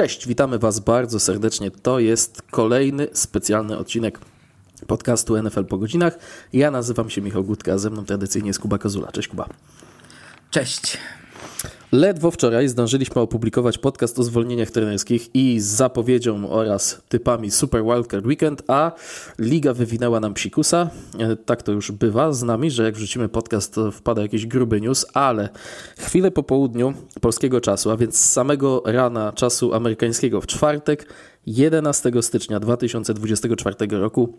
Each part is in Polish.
Cześć, witamy Was bardzo serdecznie. To jest kolejny specjalny odcinek podcastu NFL po godzinach. Ja nazywam się Michał Gutka, ze mną tradycyjnie jest Kuba Kozula. Cześć Kuba. Cześć. Ledwo wczoraj zdążyliśmy opublikować podcast o zwolnieniach trenerskich i z zapowiedzią oraz typami Super Wildcard Weekend, a liga wywinęła nam psikusa. E, tak to już bywa z nami, że jak wrzucimy podcast, wpada jakiś gruby news, ale chwilę po południu polskiego czasu, a więc z samego rana czasu amerykańskiego w czwartek, 11 stycznia 2024 roku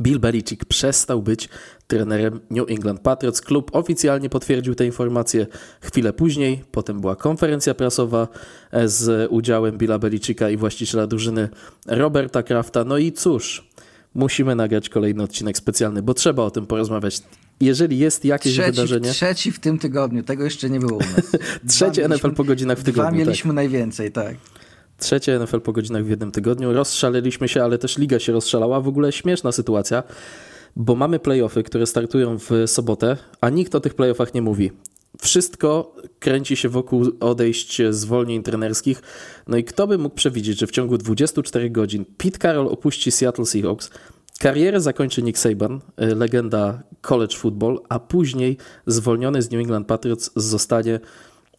Bill Belichick przestał być trenerem New England Patriots. Klub oficjalnie potwierdził tę informację chwilę później. Potem była konferencja prasowa e, z udziałem Billa Belichicka i właściciela drużyny Roberta Krafta. No i cóż, musimy nagrać kolejny odcinek specjalny, bo trzeba o tym porozmawiać. Jeżeli jest jakieś trzeci, wydarzenie. Trzeci w tym tygodniu, tego jeszcze nie było u nas. Trzecie NFL po godzinach w tygodniu. Dwa mieliśmy tak. najwięcej, tak. Trzecie NFL po godzinach w jednym tygodniu. Rozszaleliśmy się, ale też liga się rozszalała. W ogóle śmieszna sytuacja, bo mamy playoffy, które startują w sobotę, a nikt o tych playoffach nie mówi. Wszystko kręci się wokół odejść zwolnień trenerskich. No i kto by mógł przewidzieć, że w ciągu 24 godzin Pete Carroll opuści Seattle Seahawks, Karierę zakończy Nick Saban, legenda college football, a później zwolniony z New England Patriots zostanie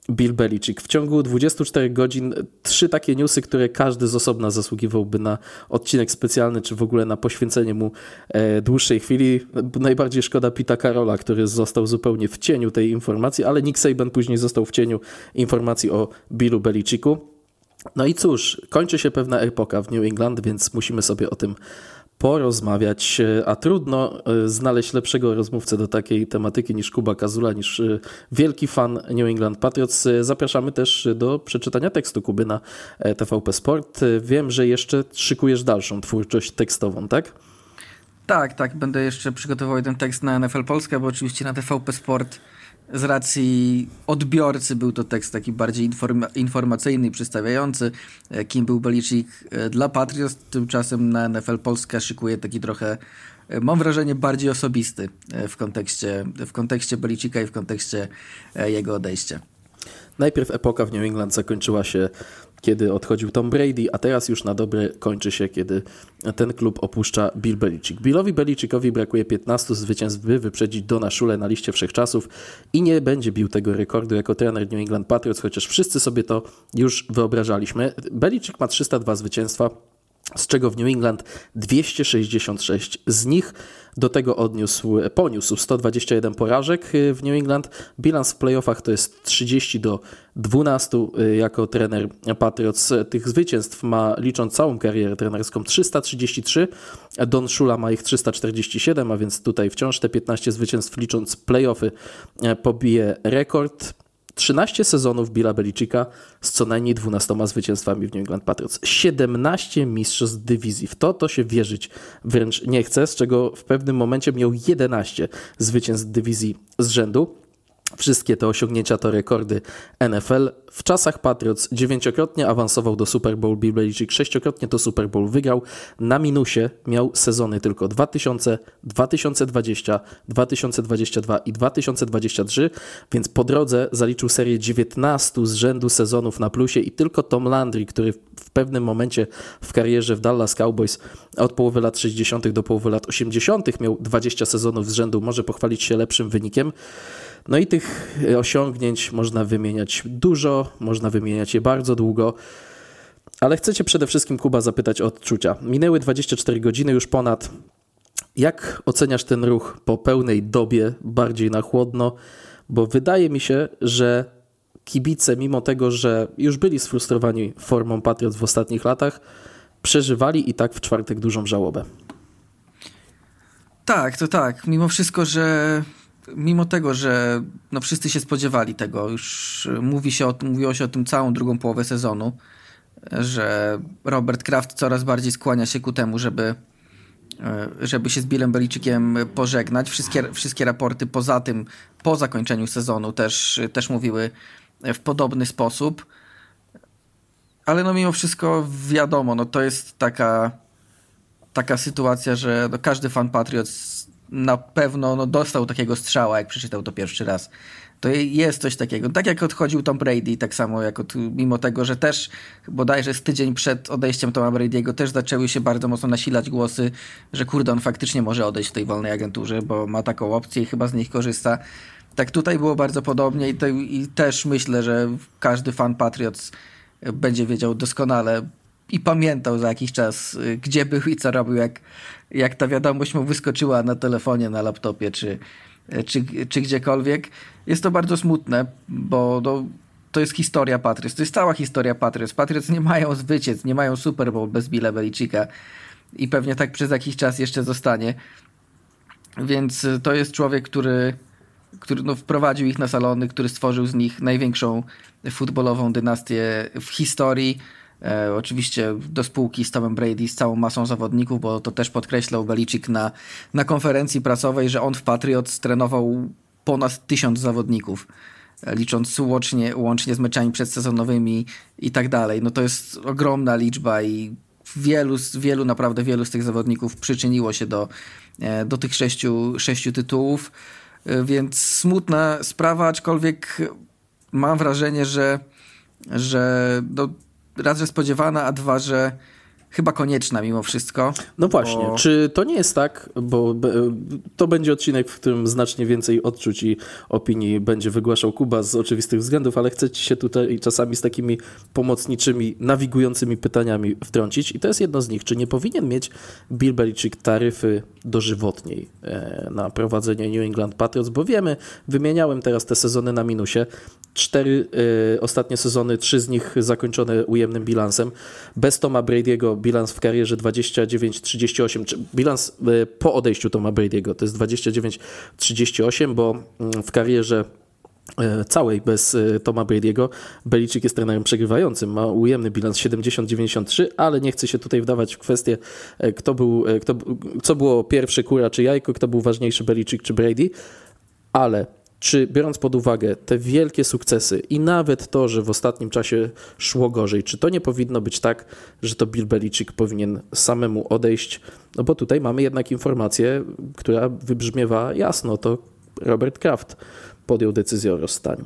Bill Belichick. W ciągu 24 godzin trzy takie newsy, które każdy z osobna zasługiwałby na odcinek specjalny, czy w ogóle na poświęcenie mu e, dłuższej chwili. Najbardziej szkoda Pita Karola, który został zupełnie w cieniu tej informacji, ale Nick Saban później został w cieniu informacji o Billu Belicicku. No i cóż, kończy się pewna epoka w New England, więc musimy sobie o tym porozmawiać, a trudno e, znaleźć lepszego rozmówcę do takiej tematyki niż Kuba Kazula, niż e, wielki fan New England Patriots. E, zapraszamy też do przeczytania tekstu Kuby na TVP Sport. Wiem, że jeszcze szykujesz dalszą twórczość tekstową, tak? Tak, tak. Będę jeszcze przygotował jeden tekst na NFL Polska, bo oczywiście na TVP Sport z racji odbiorcy był to tekst taki bardziej informa informacyjny przedstawiający, e, kim był Belichick e, dla Patriots. Tymczasem na NFL Polska szykuje taki trochę, e, mam wrażenie, bardziej osobisty w kontekście, w kontekście Belichicka i w kontekście jego odejścia. Najpierw epoka w New England zakończyła się kiedy odchodził Tom Brady, a teraz już na dobre kończy się, kiedy ten klub opuszcza Bill Belichick. Billowi Belicickowi brakuje 15 zwycięstw, by wyprzedzić Dona Szule na liście wszechczasów i nie będzie bił tego rekordu jako trener New England Patriots, chociaż wszyscy sobie to już wyobrażaliśmy. Belichick ma 302 zwycięstwa, z czego w New England 266. Z nich do tego odniósł, poniósł 121 porażek y, w New England. Bilans w playoffach to jest 30 do 12 y, jako trener Patriots. Tych zwycięstw ma, licząc całą karierę trenerską, 333. Don Shula ma ich 347, a więc tutaj wciąż te 15 zwycięstw licząc playoffy y, pobije rekord. 13 sezonów Billa Belicicka z co najmniej 12 zwycięstwami w New England Patriots. 17 mistrzostw dywizji. W to to się wierzyć wręcz nie chce, z czego w pewnym momencie miał 11 zwycięstw dywizji z rzędu. Wszystkie te osiągnięcia to rekordy NFL. W czasach Patriots dziewięciokrotnie awansował do Super Bowl Bill Belichick, sześciokrotnie to Super Bowl wygrał. Na minusie miał sezony tylko 2000, 2020, 2022 i 2023, więc po drodze zaliczył serię 19 z rzędu sezonów na plusie i tylko Tom Landry, który w pewnym momencie w karierze w Dallas Cowboys od połowy lat 60. do połowy lat 80. miał 20 sezonów z rzędu, może pochwalić się lepszym wynikiem. No i tych osiągnięć można wymieniać dużo, można wymieniać je bardzo długo. Ale chcę Cię przede wszystkim, Kuba, zapytać o odczucia. Minęły 24 godziny, już ponad. Jak oceniasz ten ruch po pełnej dobie, bardziej na chłodno? Bo wydaje mi się, że kibice, mimo tego, że już byli sfrustrowani formą Patriot w ostatnich latach, przeżywali i tak w czwartek dużą żałobę. Tak, to tak. Mimo wszystko, że mimo tego, że no wszyscy się spodziewali tego, już mówi się o, mówiło się o tym całą drugą połowę sezonu, że Robert Kraft coraz bardziej skłania się ku temu, żeby, e, żeby się z Billem Belicickiem pożegnać. Wszystkie, wszystkie raporty poza tym, po zakończeniu sezonu też, też mówiły w podobny sposób. Ale no mimo wszystko wiadomo, no to jest taka, taka sytuacja, że no każdy fan Patriots na pewno no, dostał takiego strzała, jak przeczytał to pierwszy raz. To jest coś takiego. Tak jak odchodził Tom Brady, tak samo jak od, mimo tego, że też bodajże z tydzień przed odejściem Toma Brady'ego też zaczęły się bardzo mocno nasilać głosy, że kurde, on faktycznie może odejść w tej wolnej agenturze, bo ma taką opcję i chyba z nich korzysta. Tak tutaj było bardzo podobnie i, te, i też myślę, że każdy fan Patriots będzie wiedział doskonale i pamiętał za jakiś czas, gdzie był i co robił, jak, jak ta wiadomość mu wyskoczyła na telefonie, na laptopie czy, czy, czy gdziekolwiek. Jest to bardzo smutne, bo to, to jest historia Patriots. To jest cała historia Patriots. Patriots nie mają zwycięstw, nie mają Super Bowl bez Billa Belichicka i pewnie tak przez jakiś czas jeszcze zostanie. Więc to jest człowiek, który który no, wprowadził ich na salony, który stworzył z nich największą futbolową dynastię w historii. E, oczywiście do spółki z Tomem Brady, z całą masą zawodników, bo to też podkreślał Belichick na, na konferencji prasowej, że on w Patriots trenował ponad tysiąc zawodników, e, licząc łącznie, łącznie z meczami przedsezonowymi i tak dalej. No to jest ogromna liczba i wielu, wielu, naprawdę wielu z tych zawodników przyczyniło się do, e, do tych sześciu, sześciu tytułów. E, więc smutna sprawa, aczkolwiek mam wrażenie, że, że no, raz, że spodziewana, a dwa, że chyba konieczna mimo wszystko. No właśnie, bo... czy to nie jest tak, bo to będzie odcinek, w którym znacznie więcej odczuć i opinii będzie wygłaszał Kuba z oczywistych względów, ale chcę ci się tutaj czasami z takimi pomocniczymi, nawigującymi pytaniami wtrącić i to jest jedno z nich. Czy nie powinien mieć Bill Belichick taryfy dożywotniej e, na prowadzenie New England Patriots, bo wiemy, wymieniałem teraz te sezony na minusie, cztery y, ostatnie sezony, trzy z nich zakończone ujemnym bilansem. Bez Toma Brady'ego bilans w karierze 29-38, czy bilans y, po odejściu Toma Brady'ego to jest 29-38, bo y, w karierze całej bez Toma Brady'ego. Beliczyk jest trenerem przegrywającym, ma ujemny bilans 70-93, ale nie chcę się tutaj wdawać w kwestię, kto był, kto, co było pierwsze, kura czy jajko, kto był ważniejszy, Beliczyk czy Brady, ale czy biorąc pod uwagę te wielkie sukcesy i nawet to, że w ostatnim czasie szło gorzej, czy to nie powinno być tak, że to Bill Belichick powinien samemu odejść? No bo tutaj mamy jednak informację, która wybrzmiewa jasno, to Robert Kraft podjął decyzję o rozstaniu.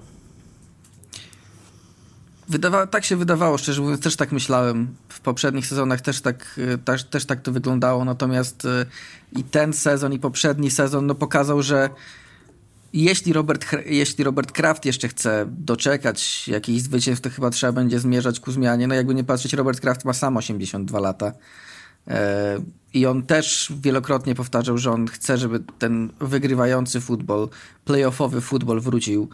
Wydawa tak się wydawało, szczerze mówiąc, też tak myślałem. W poprzednich sezonach też tak, też, też tak to wyglądało, natomiast y, i ten sezon, i poprzedni sezon no, pokazał, że jeśli Robert, jeśli Robert Kraft jeszcze chce doczekać jakichś zwycięstw, to chyba trzeba będzie zmierzać ku zmianie. No jakby nie patrzeć, Robert Kraft ma sam 82 lata. E, I on też wielokrotnie powtarzał, że on chce, żeby ten wygrywający futbol, playoffowy futbol wrócił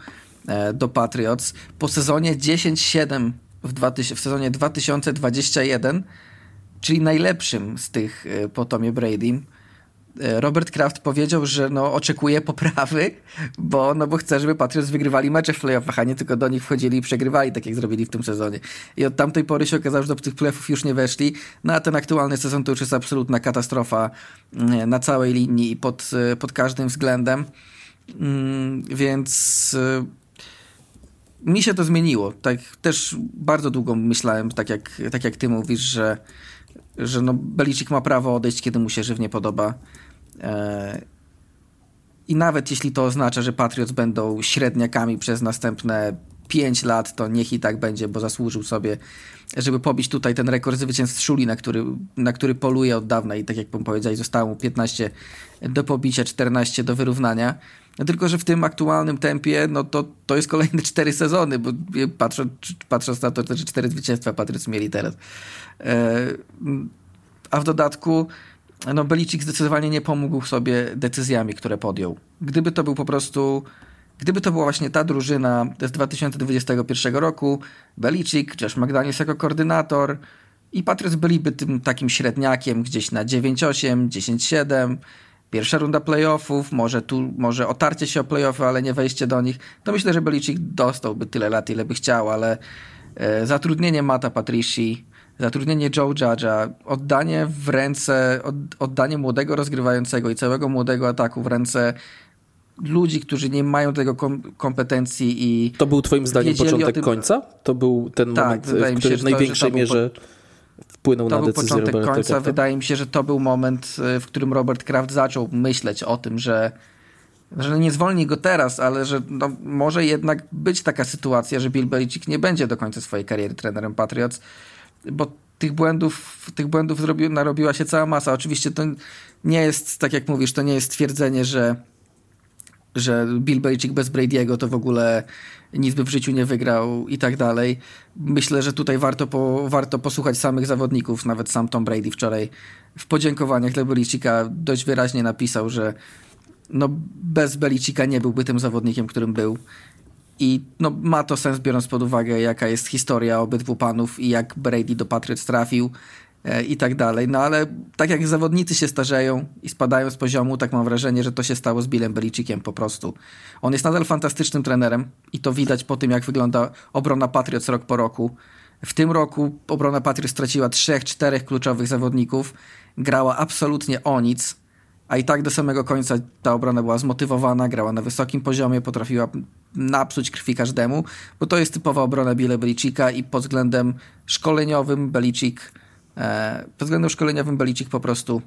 e, do Patriots. Po sezonie 10-7 w, w sezonie 2021, czyli najlepszym z tych e, po Tomie Brady, E, Robert Kraft powiedział, że no, oczekuje poprawy, bo, no, bo chce, żeby Patriots wygrywali mecze w playoffach, a nie tylko do nich wchodzili i przegrywali, tak jak zrobili w tym sezonie. I od tamtej pory się okazało, że do tych playoffów już nie weszli. No a ten aktualny sezon to już jest absolutna katastrofa mm, na całej linii i pod, e, pod każdym względem. Mm, więc e, mi się to zmieniło. Tak też bardzo długo myślałem, tak jak, tak jak ty mówisz, że że no Belicik ma prawo odejść, kiedy mu się żywnie podoba. E, I nawet jeśli to oznacza, że Patriots będą średniakami przez następne 5 lat, to niech i tak będzie, bo zasłużył sobie, żeby pobić tutaj ten rekord zwycięstw Szuli, na który, na który poluje od dawna i tak jak powiedziałeś, zostało mu 15 do pobicia, 14 do wyrównania. Tylko, że w tym aktualnym tempie, no to, to jest kolejne 4 sezony, bo patrząc, patrząc na to, że 4 zwycięstwa Patriots mieli teraz. E, a w dodatku no Belicik zdecydowanie nie pomógł sobie decyzjami, które podjął. Gdyby to był po prostu, gdyby to była właśnie ta drużyna z 2021 roku, Belicik, Josh McDaniels jako koordynator i Patriots byliby tym takim średniakiem gdzieś na 9-8, 10-7, pierwsza runda playoffów, może tu, może otarcie się o playoffy, ale nie wejście do nich, to myślę, że Belicik dostałby tyle lat, ile by chciał, ale e, zatrudnienie Mata Patrici zatrudnienie Joe Judge'a, oddanie w ręce, od, oddanie młodego rozgrywającego i całego młodego ataku w ręce ludzi, którzy nie mają tego kom kompetencji i. To był Twoim zdaniem początek tym... końca? To był ten tak, moment, w którym w największej mierze wpłynął to na był decyzję początek Roberta końca. Krafta? Wydaje mi się, że to był moment, y, w którym Robert Kraft zaczął myśleć o tym, że, że nie zwolni go teraz, ale że no, może jednak być taka sytuacja, że Bill Belichick nie będzie do końca swojej kariery trenerem Patriots, bo tych błędów, tych błędów zrobi, narobiła się cała masa. Oczywiście to nie jest, tak jak mówisz, to nie jest stwierdzenie, że że Bill Belichick bez Brady'ego to w ogóle nic by w życiu nie wygrał i tak dalej. Myślę, że tutaj warto, po, warto posłuchać samych zawodników. Nawet sam Tom Brady wczoraj w podziękowaniach dla Belichicka dość wyraźnie napisał, że no bez Belicika nie byłby tym zawodnikiem, którym był. I no, ma to sens, biorąc pod uwagę, jaka jest historia obydwu panów i jak Brady do Patriots trafił e, i tak dalej. No ale tak jak zawodnicy się starzeją i spadają z poziomu, tak mam wrażenie, że to się stało z Billem Belicickiem po prostu. On jest nadal fantastycznym trenerem i to widać po tym, jak wygląda obrona Patriots rok po roku. W tym roku obrona Patriots straciła trzech, czterech kluczowych zawodników, grała absolutnie o nic, a i tak do samego końca ta obrona była zmotywowana, grała na wysokim poziomie, potrafiła napsuć krwi każdemu, bo to jest typowa obrona Billa Belicika i pod względem szkoleniowym Belichick, e, pod względem szkoleniowym Belichick po prostu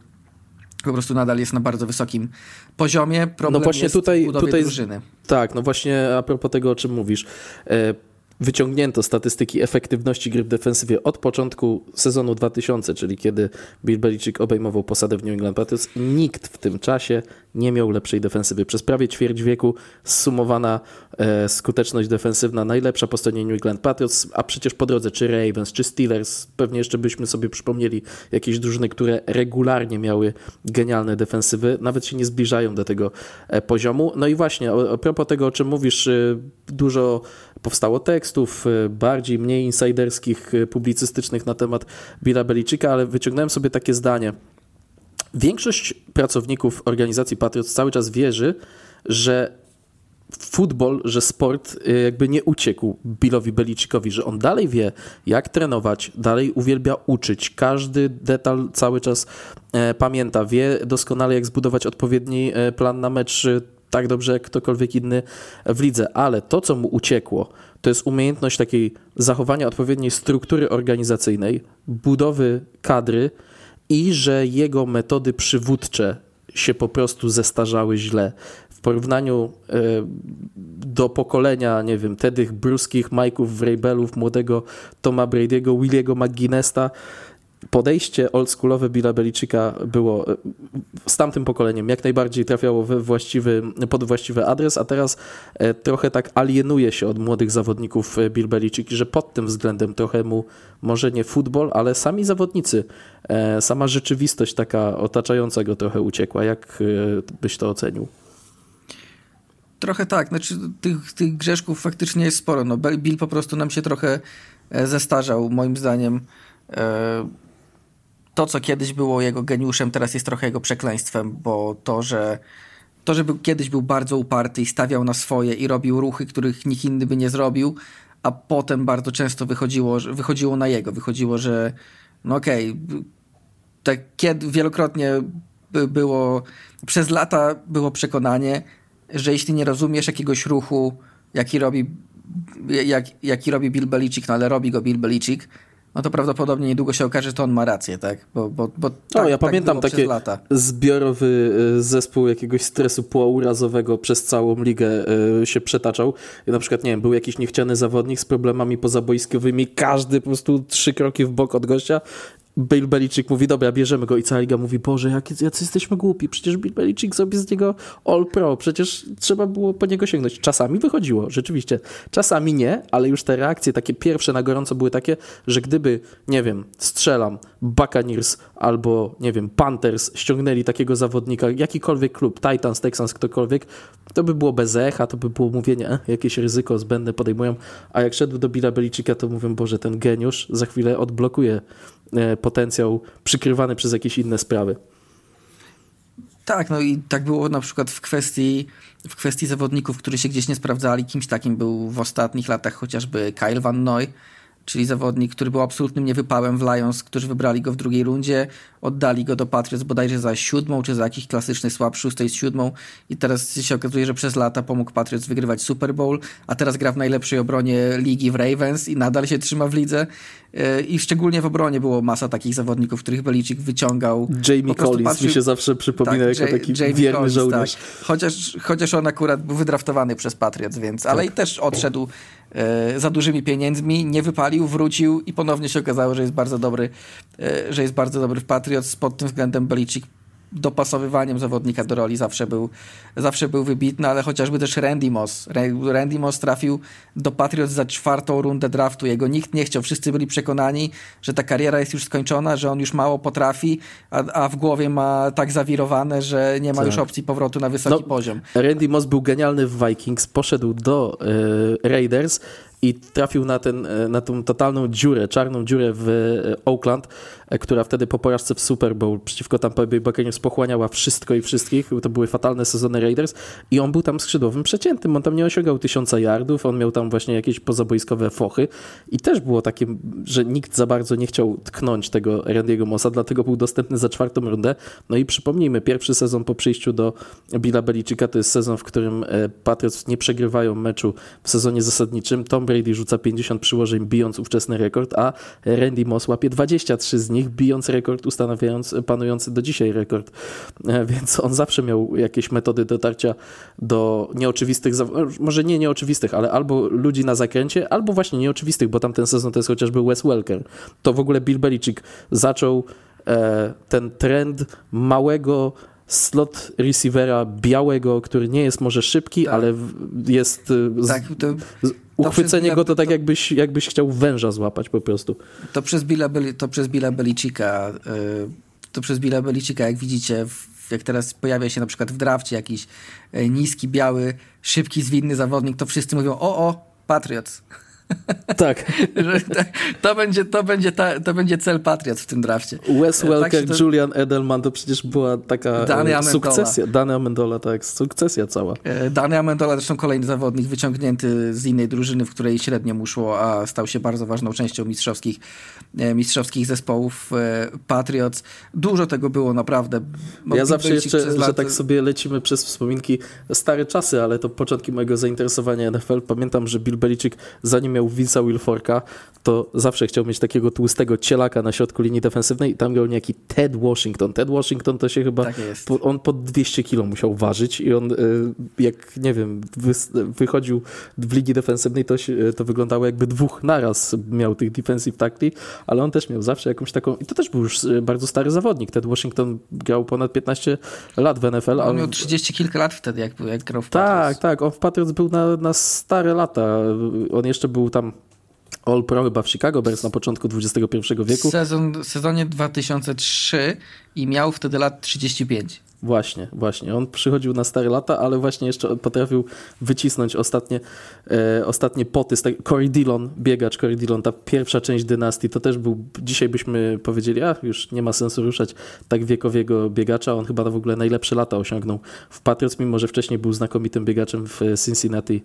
po prostu nadal jest na bardzo wysokim poziomie. Problem no właśnie jest tutaj, w budowie tutaj drużyny. Tak, no właśnie a propos tego, o czym mówisz. E, wyciągnięto statystyki efektywności gry w defensywie od początku sezonu 2000, czyli kiedy Bill Belichick obejmował posadę w New England Patriots. Nikt w tym czasie nie miał lepszej defensywy. Przez prawie ćwierć wieku zsumowana e, skuteczność defensywna najlepsza po stronie New England Patriots, a przecież po drodze czy Ravens, czy Steelers, pewnie jeszcze byśmy sobie przypomnieli jakieś drużyny, które regularnie miały genialne defensywy, nawet się nie zbliżają do tego e, poziomu. No i właśnie, a, propos tego, o czym mówisz, e, dużo powstało tekstów, e, bardziej, mniej insiderskich, e, publicystycznych na temat Billa Belicika, ale wyciągnąłem sobie takie zdanie. Większość pracowników organizacji Patriots cały czas wierzy, że futbol, że sport y, jakby nie uciekł Billowi Belicikowi, że on dalej wie, jak trenować, dalej uwielbia uczyć. Każdy detal cały czas e, pamięta, wie doskonale, jak zbudować odpowiedni e, plan na mecz tak dobrze jak ktokolwiek inny w lidze, ale to, co mu uciekło, to jest umiejętność takiej zachowania odpowiedniej struktury organizacyjnej, budowy kadry i że jego metody przywódcze się po prostu zestarzały źle. W porównaniu e, do pokolenia, nie wiem, Tedych Bruskich, Mike'ów Vrabelów, młodego Toma Brady'ego, Williego McGuinnesta, podejście oldschoolowe Billa Belicika było e, z tamtym pokoleniem jak najbardziej trafiało we właściwy, pod właściwy adres, a teraz e, trochę tak alienuje się od młodych zawodników e, Bill Belichick że pod tym względem trochę mu może nie futbol, ale sami zawodnicy, sama rzeczywistość taka otaczająca go trochę uciekła. Jak byś to ocenił? Trochę tak, znaczy tych, tych grzeszków faktycznie jest sporo. No, Bill po prostu nam się trochę zestarzał, moim zdaniem to, co kiedyś było jego geniuszem, teraz jest trochę jego przekleństwem, bo to, że to, że był, kiedyś był bardzo uparty i stawiał na swoje i robił ruchy, których nikt inny by nie zrobił, a potem bardzo często wychodziło, wychodziło na jego. Wychodziło, że no okej, okay, tak kiedy wielokrotnie było, przez lata było przekonanie, że jeśli nie rozumiesz jakiegoś ruchu, jaki robi, jak, jaki robi Bill Belichick, no ale robi go Bill Belichick, no to prawdopodobnie niedługo się okaże, że to on ma rację, tak? Bo, bo, bo tak, no, ja tak pamiętam taki zbiorowy e, zespół jakiegoś stresu półurazowego przez całą ligę e, się przetaczał. I na przykład, nie wiem, był jakiś niechciany zawodnik z problemami pozaboiskowymi, każdy po prostu trzy kroki w bok od gościa Bill Belichick mówi, dobra, bierzemy go i cała liga mówi, Boże, jak, jacy jesteśmy głupi, przecież Bill Belichick zrobi z niego All Pro, przecież trzeba było po niego sięgnąć. Czasami wychodziło, rzeczywiście. Czasami nie, ale już te reakcje takie pierwsze na gorąco były takie, że gdyby, nie wiem, strzelam, Buccaneers albo, nie wiem, Panthers ściągnęli takiego zawodnika, jakikolwiek klub, Titans, Texans, ktokolwiek, to by było bez echa, to by było mówienie, e, jakieś ryzyko zbędne podejmują, a jak szedł do Billa Belicicka, to mówią, Boże, ten geniusz za chwilę odblokuje potencjał przykrywany przez jakieś inne sprawy. Tak, no i tak było na przykład w kwestii, w kwestii zawodników, którzy się gdzieś nie sprawdzali. Kimś takim był w ostatnich latach chociażby Kyle Van Noy, czyli zawodnik, który był absolutnym niewypałem w Lions, którzy wybrali go w drugiej rundzie. Oddali go do Patriots bodajże za siódmą, czy za jakiś klasyczny swap szóstej z siódmą i teraz się okazuje, że przez lata pomógł Patriots wygrywać Super Bowl, a teraz gra w najlepszej obronie ligi w Ravens i nadal się trzyma w lidze e, i szczególnie w obronie było masa takich zawodników, których Belichick wyciągał. Jamie Collins patrzył... mi się zawsze przypomina tak, jako taki Jamie wierny Collins, żołnierz. Tak. Chociaż, chociaż on akurat był wydraftowany przez Patriots, więc, ale tak. i też odszedł e, za dużymi pieniędzmi, nie wypalił, wrócił i ponownie się okazało, że jest bardzo dobry, e, że jest bardzo dobry w Patriots. Pod tym względem Belichick dopasowywaniem zawodnika do roli zawsze był, zawsze był wybitny, ale chociażby też Randy Moss. Randy Moss trafił do Patriots za czwartą rundę draftu. Jego nikt nie chciał. Wszyscy byli przekonani, że ta kariera jest już skończona, że on już mało potrafi, a, a w głowie ma tak zawirowane, że nie ma tak. już opcji powrotu na wysoki no, poziom. Randy Moss był genialny w Vikings, poszedł do y, Raiders, i trafił na, ten, e, na tą totalną dziurę, czarną dziurę w e, Oakland, e, która wtedy po porażce w Super Bowl przeciwko Tampa Bay Buccaneers pochłaniała wszystko i wszystkich. To były fatalne sezony Raiders i on był tam skrzydłowym przeciętym. On tam nie osiągał tysiąca yardów, on miał tam właśnie jakieś pozaboiskowe fochy i też było takie, że nikt za bardzo nie chciał tknąć tego Randy'ego Mossa, dlatego był dostępny za czwartą rundę. No i przypomnijmy, pierwszy sezon po przyjściu do Billa Belichicka to jest sezon, w którym Patriots nie przegrywają meczu w sezonie zasadniczym. Tom Brady rzuca 50 przyłożeń, bijąc ówczesny rekord, a Randy Moss łapie 23 z nich, bijąc rekord, ustanawiając panujący do dzisiaj rekord. E, więc on zawsze miał jakieś metody dotarcia do nieoczywistych, może nie nieoczywistych, ale albo ludzi na zakręcie, albo właśnie nieoczywistych, bo tamten sezon to jest chociażby Wes Welker. To w ogóle Bill Belichick zaczął e, ten trend małego slot receivera białego, który nie jest może szybki, tak. ale jest y, tak, to, uchwycenie to go to tak jakbyś, jakbyś chciał węża złapać po prostu. To przez Billa, to przez Billa Belicika y, to przez Billa Belicika, jak widzicie, jak teraz pojawia się na przykład w drafcie jakiś y, niski, biały, szybki, zwinny zawodnik, to wszyscy mówią o, o, Patriots. Tak. to, będzie, to, będzie ta, to będzie cel Patriot w tym drafcie. Wes tak Welker, tak to... Julian Edelman, to przecież była taka e, sukcesja. Dany Amendola, tak, sukcesja cała. E, Dany Amendola, zresztą kolejny zawodnik wyciągnięty z innej drużyny, w której średnio mu szło, a stał się bardzo ważną częścią mistrzowskich, e, mistrzowskich zespołów Patriots. Dużo tego było naprawdę. ja zawsze jeszcze, że tak sobie lecimy przez wspominki stare czasy, ale to początki mojego zainteresowania NFL. Pamiętam, że Bill Belichick, zanim miał Vince'a Wilforka, to zawsze chciał mieć takiego tłustego cielaka na środku linii defensywnej i tam grał niejaki Ted Washington. Ted Washington to się chyba, tak on pod 200 kilo musiał ważyć i on y, jak, nie wiem, wychodził w ligi defensywnej, to, się, to wyglądało jakby dwóch naraz miał tych defensive tackli, ale on też miał zawsze jakąś taką, i to też był już y, bardzo stary zawodnik. Ted Washington grał ponad 15 lat w NFL. On miał 30 kilka lat wtedy, jak, jak grał w Patriots. Tak, tak, on w Patriots był na, na stare lata. On jeszcze był tam All Pro chyba w Chicago Bears na początku XXI wieku. Sezon, sezonie 2003 i miał wtedy lat 35. Właśnie, właśnie. On przychodził na stare lata, ale właśnie jeszcze potrafił wycisnąć ostatnie, e, ostatnie poty. Corey Dillon, biegacz Corey Dillon, ta pierwsza część dynastii, to też był, dzisiaj byśmy powiedzieli, a już nie ma sensu ruszać tak wiekowiego biegacza. On chyba w ogóle najlepsze lata osiągnął w Patriots, mimo że wcześniej był znakomitym biegaczem w Cincinnati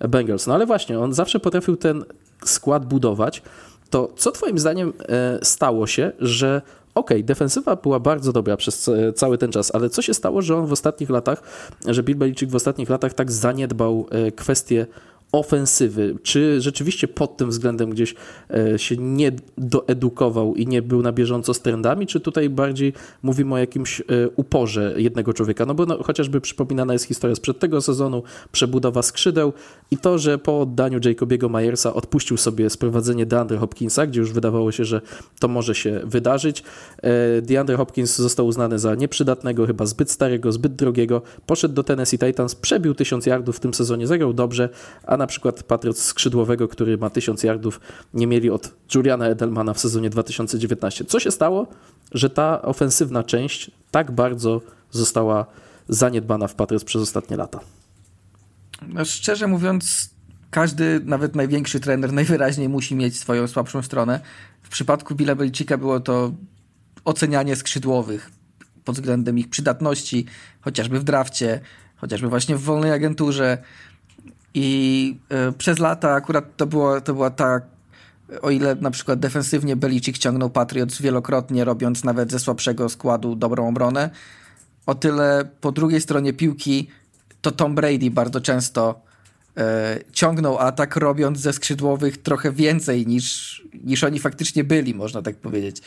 Bengals. No ale właśnie, on zawsze potrafił ten skład budować. To co Twoim zdaniem e, stało się, że okej, okay, defensywa była bardzo dobra przez cały ten czas, ale co się stało, że on w ostatnich latach, że Bill Belichick w ostatnich latach tak zaniedbał e, kwestię ofensywy, czy rzeczywiście pod tym względem gdzieś e, się nie doedukował i nie był na bieżąco z trendami, czy tutaj bardziej mówimy o jakimś e, uporze jednego człowieka? No bo no, chociażby przypominana jest historia sprzed tego sezonu, przebudowa skrzydeł i to, że po oddaniu Jacobiego Myersa odpuścił sobie sprowadzenie DeAndre Hopkinsa, gdzie już wydawało się, że to może się wydarzyć. E, DeAndre Hopkins został uznany za nieprzydatnego, chyba zbyt starego, zbyt drogiego. Poszedł do Tennessee Titans, przebił tysiąc yardów w tym sezonie, zagrał dobrze, a na przykład Patriots skrzydłowego, który ma 1000 yardów, nie mieli od Juliana Edelmana w sezonie 2019. Co się stało, że ta ofensywna część tak bardzo została zaniedbana w Patriots przez ostatnie lata? No, szczerze mówiąc, każdy, nawet największy trener, najwyraźniej musi mieć swoją słabszą stronę. W przypadku Billa Belichicka było to ocenianie skrzydłowych pod względem ich przydatności, chociażby w drafcie, chociażby właśnie w wolnej agenturze. I y, przez lata akurat to, było, to była ta o ile na przykład defensywnie Belicik ciągnął Patriots wielokrotnie, robiąc nawet ze słabszego składu dobrą obronę, o tyle po drugiej stronie piłki to Tom Brady bardzo często ciągnął atak, robiąc ze skrzydłowych trochę więcej niż, niż oni faktycznie byli, można tak powiedzieć.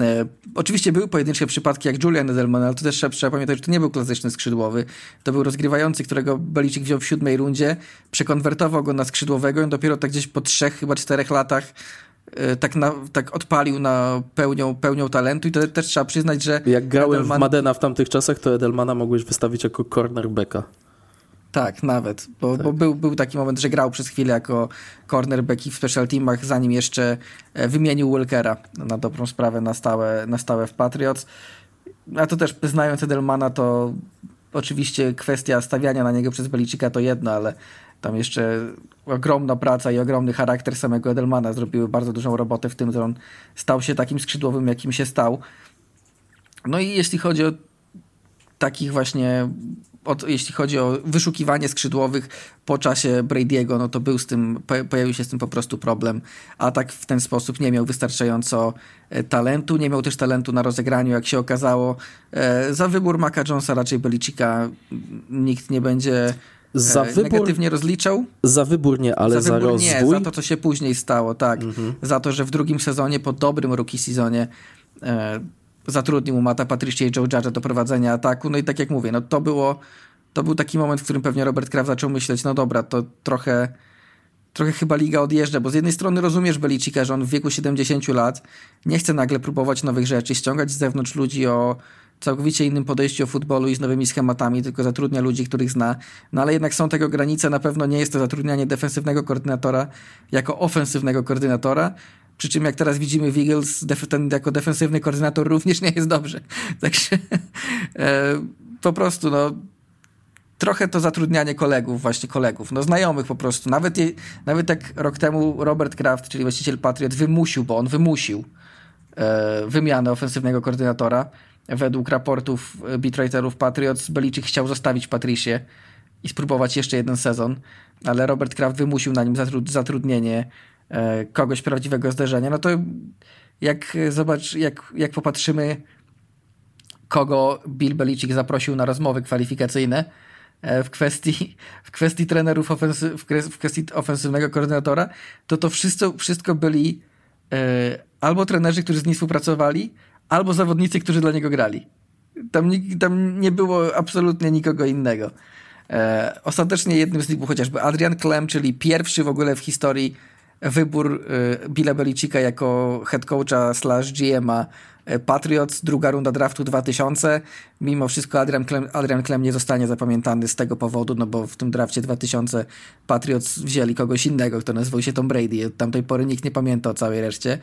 E, oczywiście były pojedyncze przypadki jak Julian Edelman, ale to też trzeba, trzeba pamiętać, że to nie był klasyczny skrzydłowy. To był rozgrywający, którego Belicik wziął w siódmej rundzie, przekonwertował go na skrzydłowego i dopiero tak gdzieś po trzech, chyba czterech latach e, tak, na, tak odpalił na pełnią, pełnią talentu i to też trzeba przyznać, że... Jak grałem Edelman... w Madena w tamtych czasach, to Edelmana mogłeś wystawić jako cornerbacka. Tak, nawet, bo, tak. bo był, był taki moment, że grał przez chwilę jako cornerback w special teamach, zanim jeszcze e, wymienił Wilkera na dobrą sprawę na stałe, na stałe w Patriots. A to też znając Edelmana, to oczywiście kwestia stawiania na niego przez Belicika to jedno, ale tam jeszcze ogromna praca i ogromny charakter samego Edelmana zrobiły bardzo dużą robotę w tym, że on stał się takim skrzydłowym, jakim się stał. No i jeśli chodzi o takich właśnie od, jeśli chodzi o wyszukiwanie skrzydłowych po czasie Brady'ego, no to był z tym, pojawił się z tym po prostu problem. A tak w ten sposób nie miał wystarczająco e, talentu, nie miał też talentu na rozegraniu, jak się okazało. E, za wybór Maca Jonesa raczej Belicika nikt nie będzie e, za wybór, negatywnie rozliczał. Za wybór nie, ale za, wybór za rozwój? Nie, za to, co się później stało, tak. Mhm. Za to, że w drugim sezonie, po dobrym rookie sezonie zatrudnił Mata Patricia i Joe Judge do prowadzenia ataku. No i tak jak mówię, no to było, to był taki moment, w którym pewnie Robert Kraft zaczął myśleć, no dobra, to trochę, trochę chyba liga odjeżdża, bo z jednej strony rozumiesz Belicika, że on w wieku 70 lat nie chce nagle próbować nowych rzeczy, ściągać z zewnątrz ludzi o całkowicie innym podejściu o futbolu i z nowymi schematami, tylko zatrudnia ludzi, których zna. No ale jednak są tego granice, na pewno nie jest to zatrudnianie defensywnego koordynatora jako ofensywnego koordynatora, przy czym jak teraz widzimy w Eagles, ten jako defensywny koordynator również nie jest dobrze. Także e, po prostu no, trochę to zatrudnianie kolegów, właśnie kolegów, no znajomych po prostu. Nawet, je, nawet jak rok temu Robert Kraft, czyli właściciel Patriot, wymusił, bo on wymusił e, wymianę ofensywnego koordynatora. Według raportów e, beatwriterów Patriots Beliczyk chciał zostawić Patricie i spróbować jeszcze jeden sezon, ale Robert Kraft wymusił na nim zatrudnienie kogoś prawdziwego zdarzenia, no to jak zobacz, jak, jak popatrzymy, kogo Bill Belichick zaprosił na rozmowy kwalifikacyjne e, w kwestii, w kwestii trenerów, ofensy, w kwestii ofensywnego koordynatora, to to wszystko, wszystko byli e, albo trenerzy, którzy z nim współpracowali, albo zawodnicy, którzy dla niego grali. Tam, tam nie było absolutnie nikogo innego. ostatecznie jednym z nich był chociażby Adrian Clem, czyli pierwszy w ogóle w historii wybór y, Billa Belicika jako head coacha slash GM'a y, Patriots, druga runda draftu 2000. Mimo wszystko Adrian Clem, Adrian Clem nie zostanie zapamiętany z tego powodu, no bo w tym drafcie 2000 Patriots wzięli kogoś innego, kto nazywał się Tom Brady. Od tamtej pory nikt nie pamięta o całej reszcie.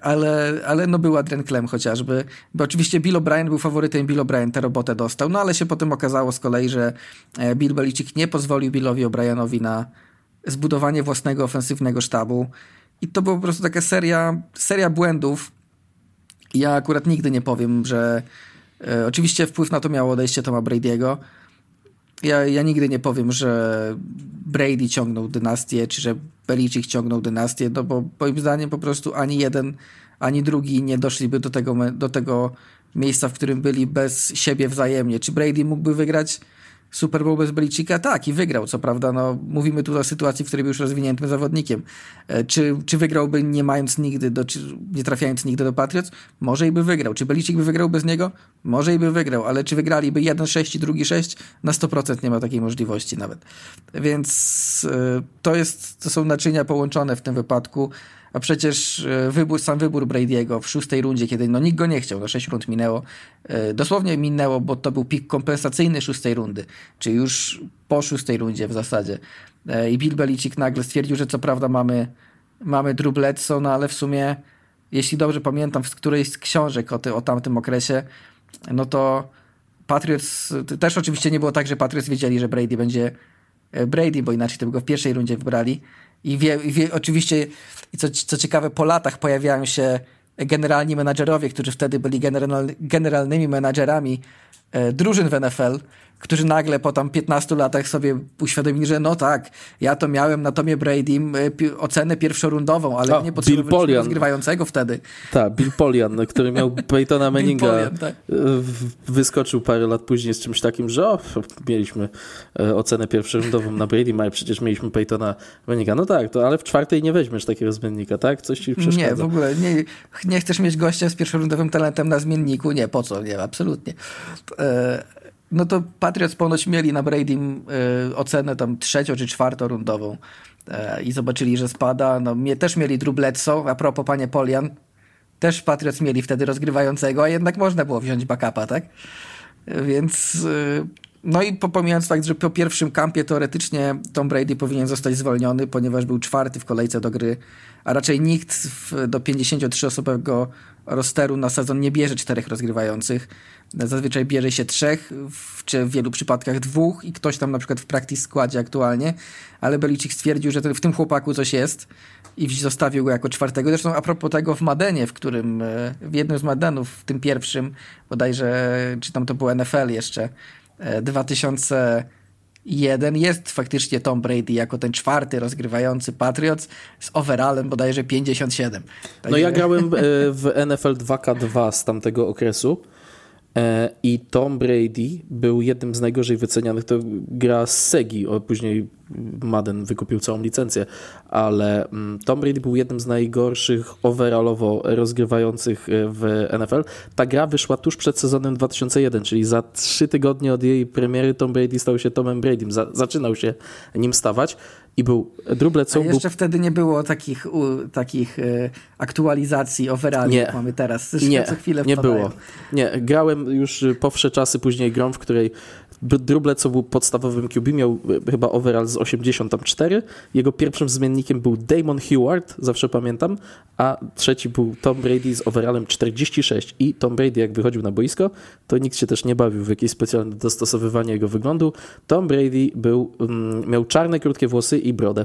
Ale, ale no był Adrian Clem chociażby, bo oczywiście Bill O'Brien był faworytem, Bill O'Brien tę robotę dostał, no ale się potem okazało z kolei, że e, Bill Belichick nie pozwolił Billowi O'Brienowi na zbudowanie własnego ofensywnego sztabu. I to była po prostu taka seria, seria błędów. Ja akurat nigdy nie powiem, że e, oczywiście wpływ na to miało odejście Toma Brady'ego. Ja, ja nigdy nie powiem, że Brady ciągnął dynastię, czy że Belichick ciągnął dynastię, no bo moim zdaniem po prostu ani jeden, ani drugi nie doszliby do tego, do tego miejsca, w którym byli bez siebie wzajemnie. Czy Brady mógłby wygrać Super Bowl bez Belicika? Tak, i wygrał. Co prawda, no, mówimy tu o sytuacji, w której był już rozwiniętym zawodnikiem. E, czy, czy wygrałby nie mając nigdy, do, nie trafiając nigdy do Patriots? Może i by wygrał. Czy Belicik by wygrał bez niego? Może i by wygrał, ale czy wygraliby jeden 6 i drugi 6? Na 100% nie ma takiej możliwości nawet. Więc e, to, jest, to są naczynia połączone w tym wypadku. A przecież e, wybór, sam wybór Brady'ego w szóstej rundzie, kiedy no nikt go nie chciał, no sześć rund minęło, e, dosłownie minęło, bo to był pik kompensacyjny szóstej rundy, czy już po szóstej rundzie w zasadzie. E, I Bill Belichick nagle stwierdził, że co prawda mamy, mamy Drew no ale w sumie, jeśli dobrze pamiętam, w którejś z książek o, ty, o tamtym okresie, no to Patriots, też oczywiście nie było tak, że Patriots wiedzieli, że Brady będzie Brady, bo inaczej to by go w pierwszej rundzie wybrali, i, wie, wie, oczywiście, co, co ciekawe, po latach pojawiają się generalni menadżerowie, którzy wtedy byli general, generalnymi menadżerami e, drużyn w NFL, którzy nagle po tam 15 latach sobie uświadomili, że no tak, ja to miałem na Tomie Brady e, ocenę pierwszorundową, ale o, nie potrzebowaliśmy rozgrywającego wtedy. Tak, Bill Polian, który miał Peytona Manninga, Polian, tak. wyskoczył parę lat później z czymś takim, że o, mieliśmy e, ocenę pierwszorundową na Brady, ale przecież mieliśmy Peytona Manninga. No tak, to ale w czwartej nie weźmiesz takiego zmiennika, tak? Coś ci przeszkadza. Nie, w ogóle nie, nie chcesz mieć gościa z pierwszorundowym talentem na zmienniku? Nie, po co? Nie, absolutnie. E no to Patriots ponoć mieli na Brady y, ocenę tam trzecią czy czwartą rundową y, i zobaczyli, że spada. No mnie też mieli Drew Bledsoe, a propos panie Polian, też Patriots mieli wtedy rozgrywającego, a jednak można było wziąć backupa, tak? Więc y, no i pomijając fakt, że po pierwszym kampie teoretycznie Tom Brady powinien zostać zwolniony, ponieważ był czwarty w kolejce do gry, a raczej nikt w, do 53-osobowego rosteru na sezon nie bierze czterech rozgrywających. Zazwyczaj bierze się trzech, w, czy w wielu przypadkach dwóch i ktoś tam na przykład w practice składzie aktualnie, ale Belichick stwierdził, że w tym chłopaku coś jest i zostawił go jako czwartego. Zresztą a propos tego w Madenie, w którym, e, w jednym z Madenów, w tym pierwszym, bodajże, czy tam to był NFL jeszcze, 2001 e, jest faktycznie Tom Brady jako ten czwarty rozgrywający Patriots z overallem bodajże 57. Tak no ja grałem e, w NFL 2K2 z tamtego okresu I Tom Brady był jednym z najgorzej wycenianych. To gra z Segi, później Madden wykupił całą licencję, ale mm, Tom Brady był jednym z najgorszych overallowo rozgrywających e, w NFL. Ta gra wyszła tuż przed sezonem 2001, czyli za trzy tygodnie od jej premiery Tom Brady stał się Tomem Bradym. Zaczynał się nim stawać i był Bledsoe. A jeszcze był... wtedy nie było takich, u, takich e, aktualizacji overalli, jak mamy teraz. Zresztą nie, co chwilę nie było. Nie, grałem już po wsze czasy później grom, w której Drew Bledsoe był podstawowym QB, miał e, chyba overall z 84. Jego pierwszym zmiennikiem był Damon Heward, zawsze pamiętam, a trzeci był Tom Brady z overallem 46. I Tom Brady, jak wychodził na boisko, to nikt się też nie bawił w jakieś specjalne dostosowywanie jego wyglądu. Tom Brady był, mm, miał czarne, krótkie włosy i brodę.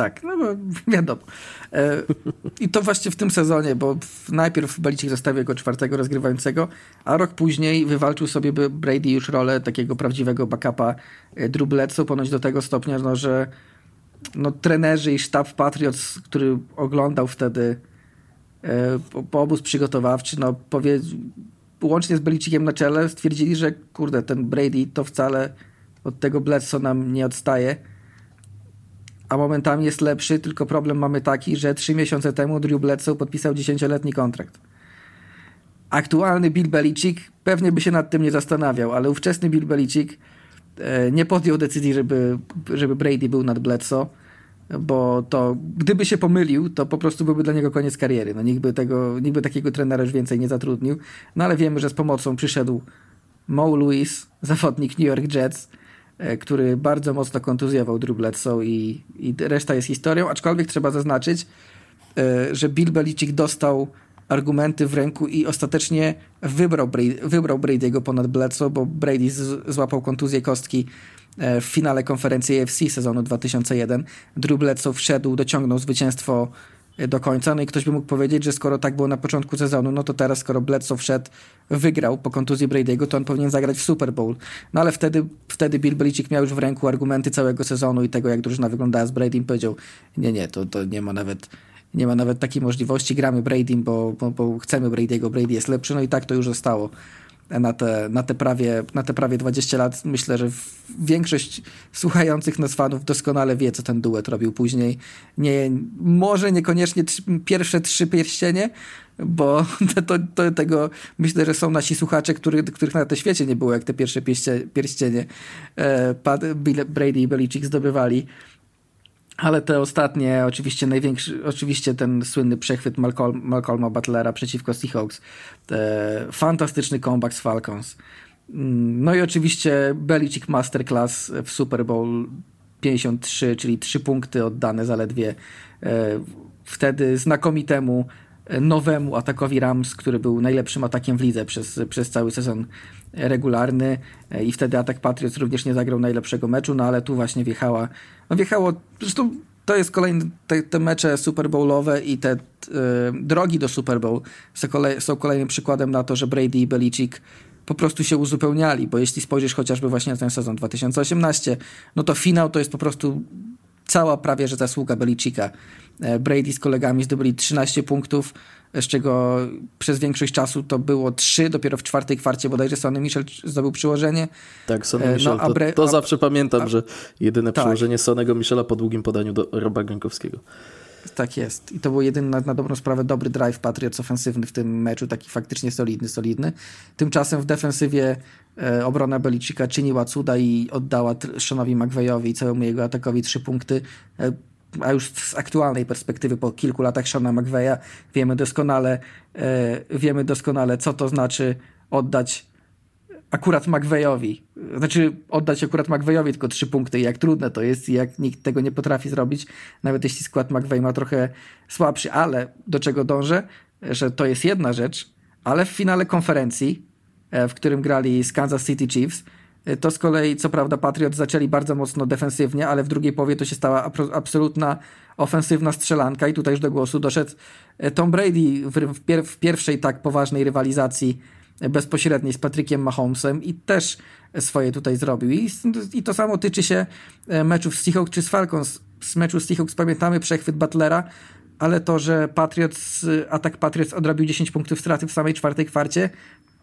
Tak, no bo wiadomo. E, I to właśnie w tym sezonie, bo najpierw Belichick zostawił go czwartego rozgrywającego, a rok później wywalczył sobie Brady już rolę takiego prawdziwego backupa e, Drew Bledsoe, ponoć do tego stopnia, no, że no, trenerzy i sztab Patriots, który oglądał wtedy e, po obóz przygotowawczy, no powie, łącznie z Belicickiem na czele, stwierdzili, że kurde, ten Brady to wcale od tego Bledsoe nam nie odstaje a momentami jest lepszy, tylko problem mamy taki, że trzy miesiące temu Drew Bledsoe podpisał 10-letni kontrakt. Aktualny Bill Belichick pewnie by się nad tym nie zastanawiał, ale ówczesny Bill Belichick e, nie podjął decyzji, żeby, żeby Brady był nad Bledsoe, bo to gdyby się pomylił, to po prostu byłby dla niego koniec kariery. No, nikt, by tego, nikt by takiego trenera już więcej nie zatrudnił. No ale wiemy, że z pomocą przyszedł Mo Lewis, zawodnik New York Jets, który bardzo mocno kontuzjował Drew Bledsoe i, i reszta jest historią, aczkolwiek trzeba zaznaczyć, e, że Bill Belichick dostał argumenty w ręku i ostatecznie wybrał, Brady, wybrał Brady'ego ponad Bledsoe, bo Brady złapał kontuzję kostki e, w finale konferencji AFC sezonu 2001. Drew Bledsoe wszedł, dociągnął zwycięstwo do końca. No i ktoś by mógł powiedzieć, że skoro tak było na początku sezonu, no to teraz, skoro Bledsoe wszedł, wygrał po kontuzji Brady'ego, to on powinien zagrać w Super Bowl. No ale wtedy, wtedy Bill Belichick miał już w ręku argumenty całego sezonu i tego, jak drużyna wyglądała z Bradym, powiedział, nie, nie, to, to nie ma nawet nie ma nawet takiej możliwości, gramy Bradym, bo, bo, bo chcemy Brady'ego, Brady jest lepszy, no i tak to już zostało na te, na te, prawie, na te prawie 20 lat. Myślę, że większość słuchających nas fanów doskonale wie, co ten duet robił później. Nie, może niekoniecznie pierwsze trzy pierścienie, bo to, to, tego myślę, że są nasi słuchacze, który, których na tym świecie nie było, jak te pierwsze pierścienie e, Brady i Belichick zdobywali. Ale te ostatnie, oczywiście największy, oczywiście ten słynny przechwyt Malcolm, Malcolma Butlera przeciwko Seahawks, fantastyczny comeback z Falcons. Mm, no i oczywiście Belichick Masterclass w Super Bowl 53, czyli trzy punkty oddane zaledwie e, wtedy znakomitemu e, nowemu atakowi Rams, który był najlepszym atakiem w lidze przez, przez cały sezon regularny e, i wtedy atak Patriots również nie zagrał najlepszego meczu, no ale tu właśnie wjechała, no wjechało, zresztą to jest kolejny, te, te mecze Super Bowlowe i te y, drogi do Super Bowl są, kolej, są kolejnym przykładem na to, że Brady i Belichick po prostu się uzupełniali, bo jeśli spojrzysz chociażby właśnie na ten sezon 2018, no to finał to jest po prostu cała prawie że zasługa Belicika. E, Brady z kolegami zdobyli 13 punktów, z czego przez większość czasu to było 3, dopiero w czwartej kwarcie bodajże Sonny Michel zdobył przyłożenie. Tak, Sonny e, Michel, no, to, to, zawsze pamiętam, a, że jedyne tak. przyłożenie Sonego Michela po długim podaniu do Roba Gronkowskiego. Tak jest. I to był jedyny na, na, dobrą sprawę dobry drive Patriots ofensywny w tym meczu, taki faktycznie solidny, solidny. Tymczasem w defensywie e, obrona Belicika czyniła cuda i oddała Seanowi McVeyowi i całemu jego atakowi trzy punkty. E, a już z aktualnej perspektywy, po kilku latach Shona McVeya, wiemy doskonale, e, wiemy doskonale, co to znaczy oddać akurat McVeyowi. Znaczy oddać akurat McVeyowi tylko trzy punkty. Jak trudne to jest i jak nikt tego nie potrafi zrobić, nawet jeśli skład McVey ma trochę słabszy, ale do czego dążę, że to jest jedna rzecz, ale w finale konferencji, e, w którym grali z Kansas City Chiefs, to z kolei, co prawda, Patriots zaczęli bardzo mocno defensywnie, ale w drugiej połowie to się stała absolutna ofensywna strzelanka i tutaj już do głosu doszedł e, Tom Brady w, pier w pierwszej tak poważnej rywalizacji bezpośredniej z Patrykiem Mahomesem i też swoje tutaj zrobił. I, I, to samo tyczy się meczów z Seahawks czy z Falcons. Z meczu z Seahawks pamiętamy przechwyt Butlera, ale to, że Patriots, atak Patriots odrobił 10 punktów straty w samej czwartej kwarcie,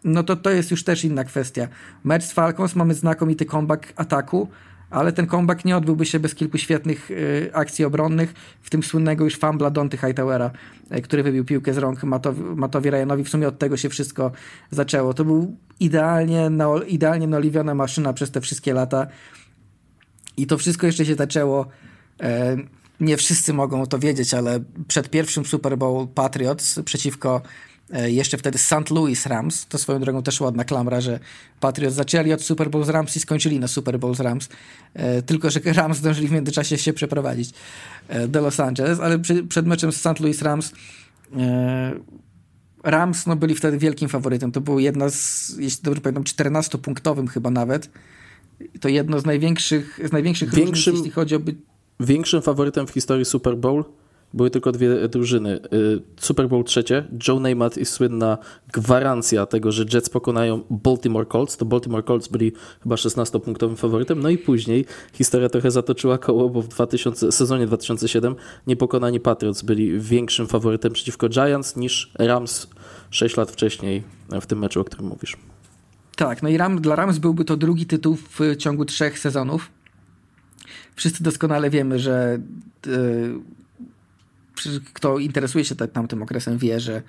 no to to jest już też inna kwestia. Mecz z Falcons mamy znakomity comeback ataku, ale ten comeback nie odbyłby się bez kilku świetnych y, akcji obronnych, w tym słynnego już fumbla Donty Hightowera, y, który wybił piłkę z rąk Matowi, Matowi Ryanowi. W sumie od tego się wszystko zaczęło. To był idealnie, no, idealnie naoliwiona maszyna przez te wszystkie lata i to wszystko jeszcze się zaczęło y, nie wszyscy mogą to wiedzieć, ale przed pierwszym Super Bowl Patriots przeciwko jeszcze wtedy St. Louis Rams. To swoją drogą też ładna klamra, że Patriots zaczęli od Super Bowl z Rams i skończyli na Super Bowl z Rams. E, tylko, że Rams zdążyli w międzyczasie się przeprowadzić e, do Los Angeles, ale przy, przed meczem z St. Louis Rams Rams no, byli wtedy wielkim faworytem. To było jedna z, jeśli dobrze pamiętam, 14-punktowym chyba nawet. To jedno z największych, z największych Większym, różnic, jeśli chodzi o... By... Większym faworytem w historii Super Bowl były tylko dwie drużyny. Y, Super Bowl trzecie, Joe Namath i słynna gwarancja tego, że Jets pokonają Baltimore Colts. To Baltimore Colts byli chyba 16-punktowym faworytem. No i później historia trochę zatoczyła koło, bo w 2000, sezonie 2007 niepokonani Patriots byli większym faworytem przeciwko Giants niż Rams 6 lat wcześniej w tym meczu, o którym mówisz. Tak, no i Ram, dla Rams byłby to drugi tytuł w ciągu trzech sezonów. Wszyscy doskonale wiemy, że yy, kto interesuje się tamtym okresem wie, że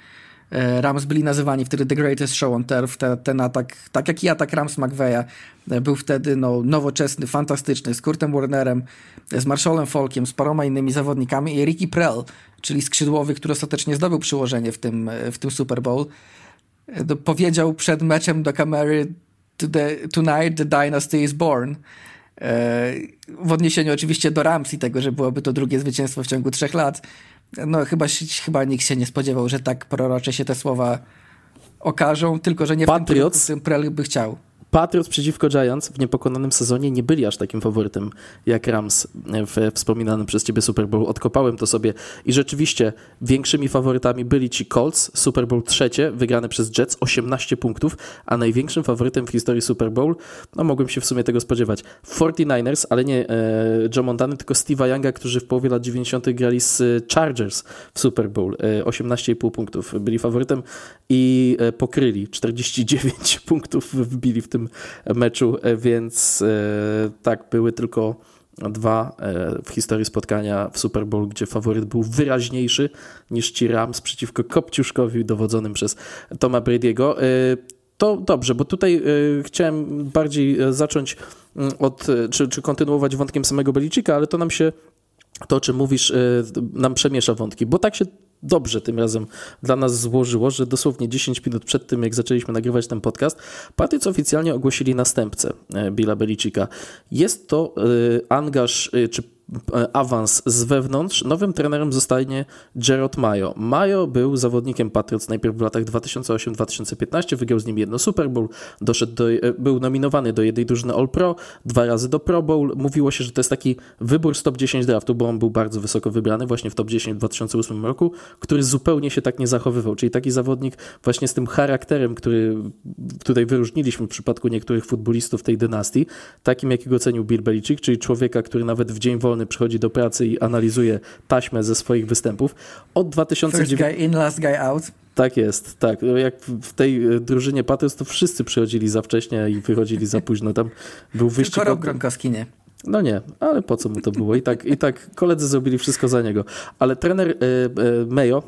e, Rams byli nazywani wtedy The Greatest Show on Turf. Ten, ten atak, tak jak i atak Rams McVeya, e, był wtedy no, nowoczesny, fantastyczny, z Kurtem Warnerem, z Marshallem Folkiem, z paroma innymi zawodnikami i Ricky Prell, czyli skrzydłowy, który ostatecznie zdobył przyłożenie w tym, w tym Super Bowl, e, powiedział przed meczem do kamery Tonight the dynasty is born. W odniesieniu oczywiście do Rams i tego, że byłoby to drugie zwycięstwo w ciągu trzech lat. No chyba, chyba nikt się nie spodziewał, że tak prorocze się te słowa okażą, tylko że nie Patriots, w tym, w tym by chciał. Patriots przeciwko Giants w niepokonanym sezonie nie byli aż takim faworytem jak Rams w wspominanym przez ciebie Super Bowl. Odkopałem to sobie i rzeczywiście większymi faworytami byli ci Colts, Super Bowl trzecie, wygrany przez Jets, 18 punktów, a największym faworytem w historii Super Bowl, no mogłem się w sumie tego spodziewać, 49ers, ale nie e, Joe Montana, tylko Steve'a Younga, którzy w połowie lat 90. grali z Chargers w Super Bowl, e, 18,5 punktów byli faworytem i e, pokryli 49 punktów wbili w tym tym meczu, e, więc e, tak, były tylko dwa e, w historii spotkania w Super Bowl, gdzie faworyt był wyraźniejszy niż ci Rams przeciwko Kopciuszkowi dowodzonym przez Toma Brady'ego. To dobrze, bo tutaj chciałem bardziej zacząć mm, od, czy, czy kontynuować wątkiem samego Belicika, ale to nam się to, o czym mówisz, nam przemiesza wątki, bo tak się dobrze tym razem dla nas złożyło, że dosłownie 10 minut przed tym, jak zaczęliśmy nagrywać ten podcast, Patriots oficjalnie ogłosili następcę e, Billa Belicika. Jest to e, angaż, e, czy awans z wewnątrz, nowym trenerem zostanie Gerard Mayo. Mayo był zawodnikiem Patriots najpierw w latach 2008-2015, wygrał z nim jedno Super Bowl, doszedł do, był nominowany do jednej drużyny All-Pro, dwa razy do Pro Bowl. Mówiło się, że to jest taki wybór z top 10 draftu, bo on był bardzo wysoko wybrany właśnie w top 10 w 2008 roku. Który zupełnie się tak nie zachowywał. Czyli taki zawodnik właśnie z tym charakterem, który tutaj wyróżniliśmy w przypadku niektórych futbolistów tej dynastii, takim jakiego cenił Bill Belichick, czyli człowieka, który nawet w dzień wolny przychodzi do pracy i analizuje taśmę ze swoich występów. Od 2009... First guy in, last guy out. Tak jest, tak. Jak w tej e, drużynie Patriots, to wszyscy przychodzili za wcześnie i wychodzili za późno. Tam był wyścig... Tylko Rob Gronkowski nie. No nie, ale po co mu to było? I tak, i tak koledzy zrobili wszystko za niego. Ale trener e, e, Mayo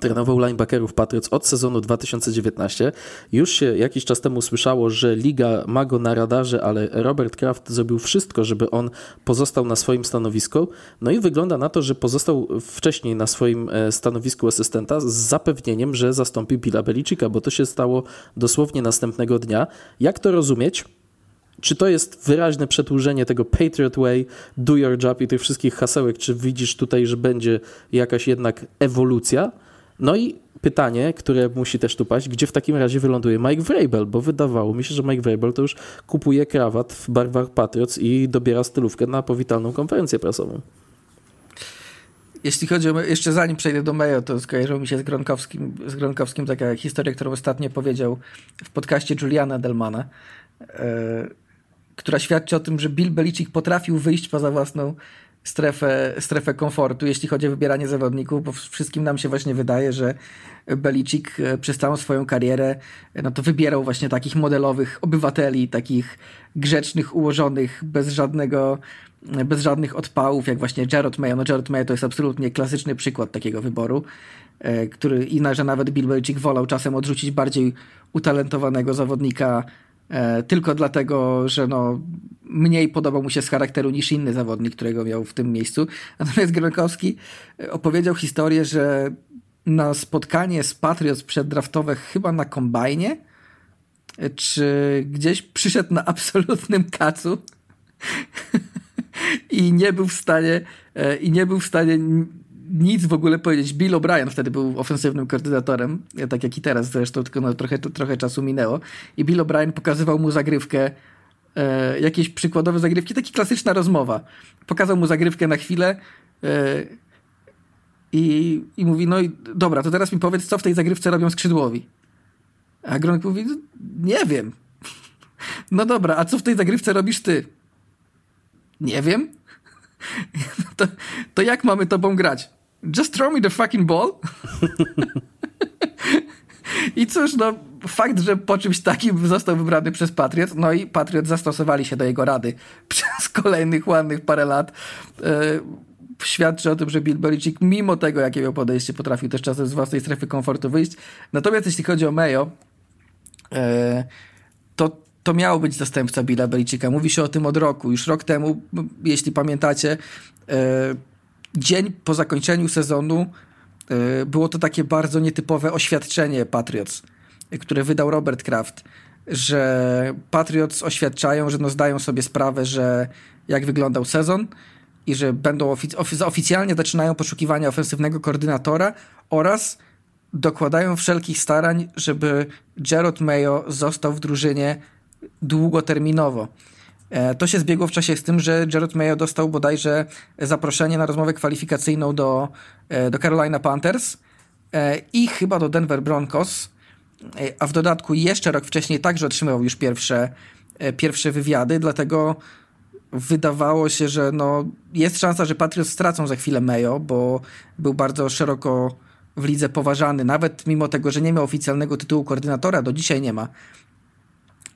trenował linebackerów Patriots od sezonu 2019. Już się jakiś czas temu słyszało, że liga ma go na radarze, ale Robert Kraft zrobił wszystko, żeby on pozostał na swoim stanowisku. No i wygląda na to, że pozostał wcześniej na swoim e, stanowisku asystenta z zapewnieniem, że zastąpi Billa Belicika, bo to się stało dosłownie następnego dnia. Jak to rozumieć? Czy to jest wyraźne przedłużenie tego Patriot Way, Do Your Job i tych wszystkich hasełek? Czy widzisz tutaj, że będzie jakaś jednak ewolucja? No i pytanie, które musi też tu paść, gdzie w takim razie wyląduje Mike Vrabel, bo wydawało mi się, że Mike Vrabel to już kupuje krawat w barwach Patriots i dobiera stylówkę na powitalną konferencję prasową. Jeśli chodzi o, jeszcze zanim przejdę do Mayo, to skojarzyło mi się z Gronkowskim, z Gronkowskim taka historia, którą ostatnio powiedział w podcaście Juliana Delmana, yy, która świadczy o tym, że Bill Belichick potrafił wyjść poza własną strefę, strefę komfortu, jeśli chodzi o wybieranie zawodników, bo wszystkim nam się właśnie wydaje, że Belichick e, przez całą swoją karierę no to wybierał właśnie takich modelowych obywateli, takich grzecznych, ułożonych, bez żadnego bez żadnych odpałów, jak właśnie Jared Mayo. No Jared Mayo to jest absolutnie klasyczny przykład takiego wyboru, e, który i na, że nawet Bill Belichick wolał czasem odrzucić bardziej utalentowanego zawodnika E, tylko dlatego, że no, mniej podobał mu się z charakteru niż inny zawodnik, którego miał w tym miejscu. Natomiast Gronkowski e, opowiedział historię, że na spotkanie z Patriots przeddraftowe chyba na kombajnie, e, czy gdzieś przyszedł na absolutnym kacu i nie był w stanie i nie był w stanie nic w ogóle powiedzieć. Bill O'Brien wtedy był ofensywnym koordynatorem, tak jak i teraz zresztą, tylko no, trochę, trochę czasu minęło. I Bill O'Brien pokazywał mu zagrywkę, e, jakieś przykładowe zagrywki, taka klasyczna rozmowa. Pokazał mu zagrywkę na chwilę e, i, i mówi, no i dobra, to teraz mi powiedz, co w tej zagrywce robią skrzydłowi. A Gronk mówi, no, nie wiem. No dobra, a co w tej zagrywce robisz ty? Nie wiem. To, to jak mamy tobą grać? Just throw me the fucking ball. I cóż, no, fakt, że po czymś takim został wybrany przez Patriot, no i Patriot zastosowali się do jego rady przez kolejnych ładnych parę lat. E, świadczy o tym, że Bill Belichick, mimo tego, jakie miał podejście, potrafił też czasem z własnej strefy komfortu wyjść. Natomiast jeśli chodzi o Mayo, e, to to miał być zastępca Billa Belicicka. Mówi się o tym od roku. Już rok temu, jeśli pamiętacie, e, dzień po zakończeniu sezonu e, było to takie bardzo nietypowe oświadczenie Patriots, które wydał Robert Kraft, że Patriots oświadczają, że no zdają sobie sprawę, że jak wyglądał sezon i że będą ofic ofic oficjalnie zaczynają poszukiwania ofensywnego koordynatora oraz dokładają wszelkich starań, żeby Gerard Mayo został w drużynie długoterminowo. E, to się zbiegło w czasie z tym, że Jared Mayo dostał bodajże zaproszenie na rozmowę kwalifikacyjną do, e, do Carolina Panthers e, i chyba do Denver Broncos, a w dodatku jeszcze rok wcześniej także otrzymał już pierwsze, pierwsze wywiady, dlatego wydawało się, że no, jest szansa, że Patriots stracą za chwilę Mayo, bo był bardzo szeroko w lidze poważany, nawet mimo tego, że nie miał oficjalnego tytułu koordynatora, do dzisiaj nie ma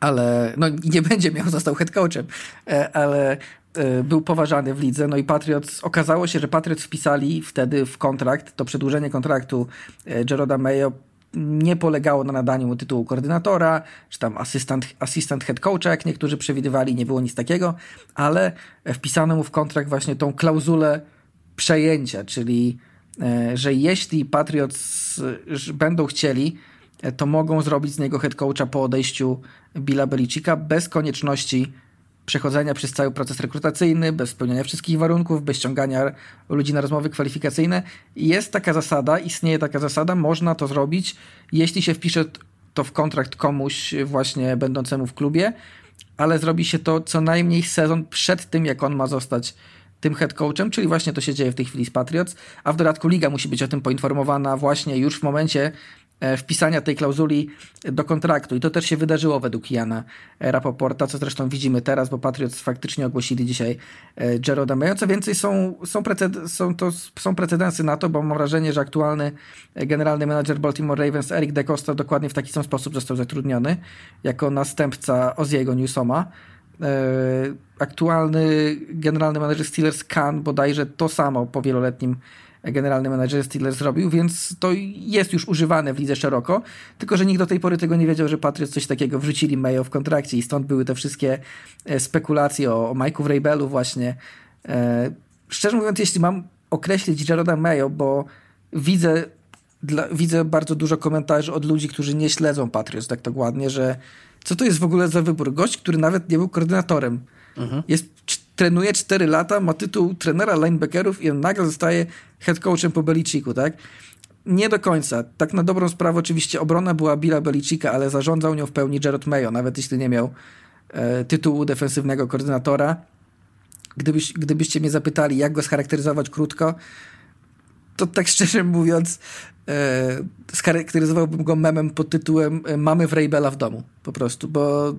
ale no nie będzie miał, został head coachem, e, ale e, był poważany w lidze, no i Patriots, okazało się, że Patriots wpisali wtedy w kontrakt, to przedłużenie kontraktu e, Jeroda Mayo nie polegało na nadaniu mu tytułu koordynatora, czy tam asystent, asystent head coacha, jak niektórzy przewidywali, nie było nic takiego, ale wpisano mu w kontrakt właśnie tą klauzulę przejęcia, czyli że jeśli Patriots będą chcieli, to mogą zrobić z niego head coacha po odejściu Billa Belicika bez konieczności przechodzenia przez cały proces rekrutacyjny, bez spełniania wszystkich warunków, bez ściągania ludzi na rozmowy kwalifikacyjne. Jest taka zasada, istnieje taka zasada, można to zrobić, jeśli się wpisze to w kontrakt komuś właśnie będącemu w klubie, ale zrobi się to co najmniej sezon przed tym, jak on ma zostać tym head coachem, czyli właśnie to się dzieje w tej chwili z Patriots, a w dodatku liga musi być o tym poinformowana właśnie już w momencie e, wpisania tej klauzuli do kontraktu. I to też się wydarzyło według Jana Rapoporta, co zresztą widzimy teraz, bo Patriots faktycznie ogłosili dzisiaj Jeroda Mayo. Co więcej, są, są, preced są, to, są precedensy na to, bo mam wrażenie, że aktualny generalny menadżer Baltimore Ravens Eric DeCosta dokładnie w taki sam sposób został zatrudniony jako następca Oziego Newsoma. E, aktualny generalny menedżer Steelers Khan bodajże to samo po wieloletnim generalny menedżer Steelers zrobił, więc to jest już używane w lidze szeroko, tylko że nikt do tej pory tego nie wiedział, że Patriots coś takiego wrzucili Mayo w kontrakcie i stąd były te wszystkie e, spekulacje o, o Mike'u Vrabelu właśnie. E, szczerze mówiąc, jeśli mam określić Jaroda Mayo, bo widzę dla, widzę bardzo dużo komentarzy od ludzi, którzy nie śledzą Patriots tak dokładnie, że co to jest w ogóle za wybór? Gość, który nawet nie był koordynatorem. Mhm. Jest, trenuje 4 lata, ma tytuł trenera linebackerów i on nagle zostaje head coachem po Beliciku, tak? Nie do końca. Tak na dobrą sprawę oczywiście obrona była Billa Belicika, ale zarządzał nią w pełni Jared Mayo, nawet jeśli nie miał e, tytułu defensywnego koordynatora. Gdybyś, gdybyście mnie zapytali, jak go scharakteryzować krótko, to tak szczerze mówiąc, e, scharakteryzowałbym go memem pod tytułem e, Mamy Vrabela w domu, po prostu, bo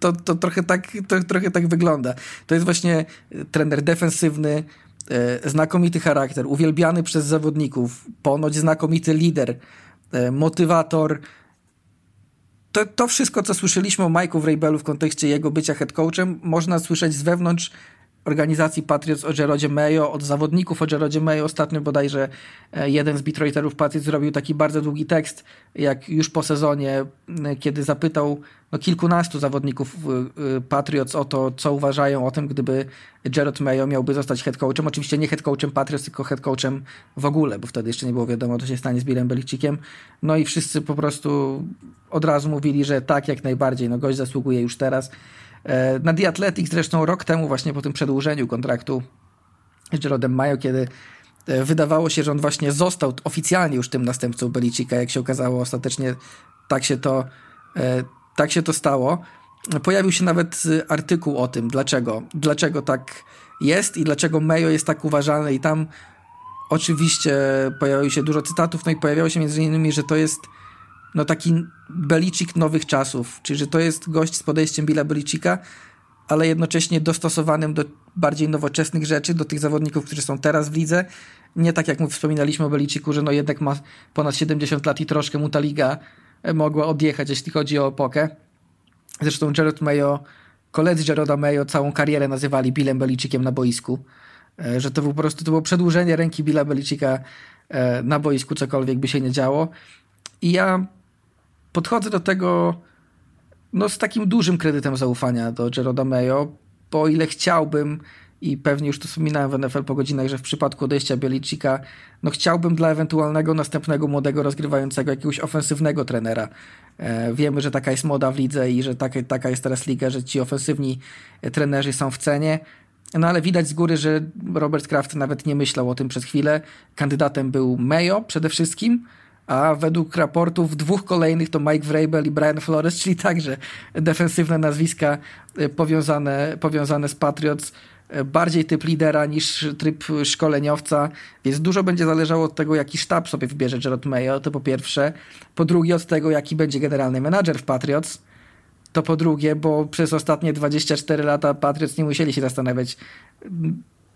to, to, trochę, tak, to trochę tak wygląda. To jest właśnie trener defensywny, e, znakomity charakter, uwielbiany przez zawodników, ponoć znakomity lider, e, motywator. To, to wszystko, co słyszeliśmy o Mike'u Vrabelu w kontekście jego bycia head coachem, można słyszeć z wewnątrz organizacji Patriots o Jerodzie Mayo, od zawodników o Jerodzie Mayo. Ostatnio bodajże e, jeden z beatwriterów Patriots zrobił taki bardzo długi tekst, jak już po sezonie, kiedy zapytał no, kilkunastu zawodników Patriots o to, co uważają o tym, gdyby Jared Mayo miałby zostać head coachem. Oczywiście nie head coachem Patriots, tylko head coachem w ogóle, bo wtedy jeszcze nie było wiadomo, co się stanie z Billem Beliciciem. No i wszyscy po prostu od razu mówili, że tak, jak najbardziej, no gość zasługuje już teraz. E, na The Athletic zresztą rok temu, właśnie po tym przedłużeniu kontraktu z Jerodem Mayo, kiedy e, wydawało się, że on właśnie został oficjalnie już tym następcą Belicika, jak się okazało, ostatecznie tak się to, e, tak się to stało. Pojawił się nawet artykuł o tym, dlaczego, dlaczego tak jest i dlaczego Mayo jest tak uważany i tam oczywiście pojawiło się dużo cytatów, no i pojawiało się między innymi, że to jest no taki Belicik nowych czasów, czyli że to jest gość z podejściem Billa Belicika, ale jednocześnie dostosowanym do bardziej nowoczesnych rzeczy, do tych zawodników, którzy są teraz w lidze. Nie tak jak wspominaliśmy o Beliciku, że no jednak ma ponad 70 lat i troszkę mu ta liga e, mogła odjechać, jeśli chodzi o epokę. Zresztą Jared Mayo, koledzy Jaroda Mayo całą karierę nazywali Billem Belicikiem na boisku, e, że to po prostu to było przedłużenie ręki Billa Belicika e, na boisku, cokolwiek by się nie działo. I ja podchodzę do tego no, z takim dużym kredytem zaufania do Jeroda Mayo, bo ile chciałbym i pewnie już to wspominałem w NFL po godzinach, że w przypadku odejścia Bielicika, no chciałbym dla ewentualnego następnego młodego rozgrywającego jakiegoś ofensywnego trenera. E, wiemy, że taka jest moda w lidze i że taka, taka jest teraz liga, że ci ofensywni trenerzy są w cenie. No ale widać z góry, że Robert Kraft nawet nie myślał o tym przez chwilę. Kandydatem był Mayo przede wszystkim, a według raportów dwóch kolejnych to Mike Vrabel i Brian Flores, czyli także defensywne nazwiska e, powiązane, powiązane z Patriots, e, bardziej typ lidera niż tryb szkoleniowca, więc dużo będzie zależało od tego, jaki sztab sobie wybierze Gerard Mayo, to po pierwsze. Po drugie od tego, jaki będzie generalny menadżer w Patriots, to po drugie, bo przez ostatnie 24 lata Patriots nie musieli się zastanawiać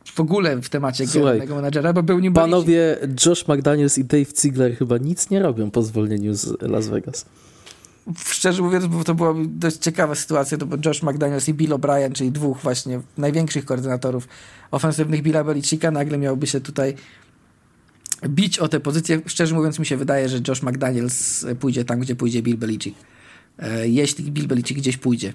w ogóle w temacie generalnego menadżera, bo był nim Panowie Josh McDaniels i Dave Ziegler chyba nic nie robią po zwolnieniu z Las Vegas. Szczerze mówiąc, bo to była dość ciekawa sytuacja, to bo Josh McDaniels i Bill O'Brien, czyli dwóch właśnie największych koordynatorów ofensywnych Billa Belicika, nagle miałby się tutaj bić o tę pozycję. Szczerze mówiąc, mi się wydaje, że Josh McDaniels pójdzie tam, gdzie pójdzie Bill Belichick. E, jeśli Bill Belichick gdzieś pójdzie.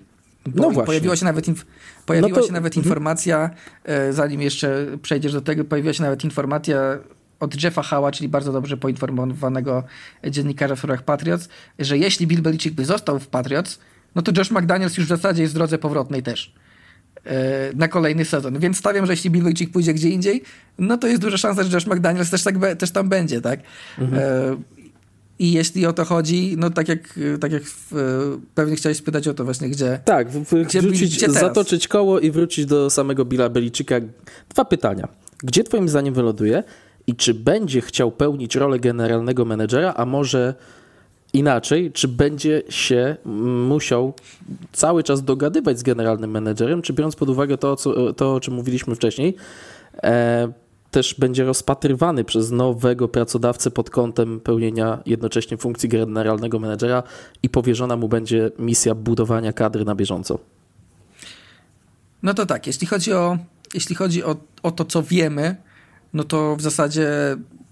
No właśnie. Pojawiła się nawet, inf- pojawiła no to... się nawet mhm. informacja, e, zanim jeszcze przejdziesz do tego, pojawiła się nawet informacja od Jeffa Hała, czyli bardzo dobrze poinformowanego dziennikarza w sprawach Patriots, że jeśli Bill Belichick by został w Patriots, no to Josh McDaniels już w zasadzie jest w drodze powrotnej też e, na kolejny sezon. Więc stawiam, że jeśli Bill Belichick pójdzie gdzie indziej, no to jest duża szansa, że Josh McDaniels też, tak be, też tam będzie, tak? Mhm. E, I jeśli o to chodzi, no tak jak, tak jak w, pewnie chciałeś spytać o to właśnie, gdzie... Tak, w, gdzie, wrócić, gdzie zatoczyć koło i wrócić do samego Billa Beliczyka. Dwa pytania. Gdzie twoim zdaniem wyląduje i czy będzie chciał pełnić rolę generalnego menedżera, a może inaczej, czy będzie się musiał cały czas dogadywać z generalnym menedżerem, czy biorąc pod uwagę to, co, to o czym mówiliśmy wcześniej, e, też będzie rozpatrywany przez nowego pracodawcę pod kątem pełnienia jednocześnie funkcji generalnego menedżera i powierzona mu będzie misja budowania kadry na bieżąco. No to tak, jeśli chodzi o, jeśli chodzi o, o to, co wiemy, no to w zasadzie,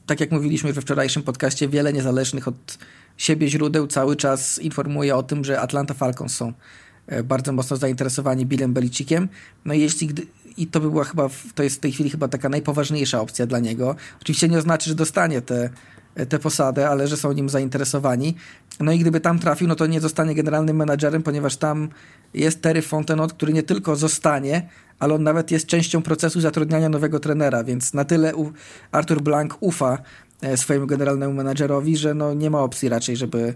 tak jak mówiliśmy we wczorajszym podcaście, wiele niezależnych od siebie źródeł cały czas informuje o tym, że Atlanta Falcons są bardzo mocno zainteresowani Billem Belicikiem. No i jeśli gdy, i to by była chyba, to jest w tej chwili chyba taka najpoważniejsza opcja dla niego. Oczywiście nie oznacza, że dostanie tę te, te posadę, ale że są nim zainteresowani. No i gdyby tam trafił, no to nie zostanie generalnym menadżerem, ponieważ tam jest Terry Fontenot, który nie tylko zostanie, ale on nawet jest częścią procesu zatrudniania nowego trenera, więc na tyle Arthur Blank ufa e, swojemu generalnemu menadżerowi, że no nie ma opcji raczej, żeby,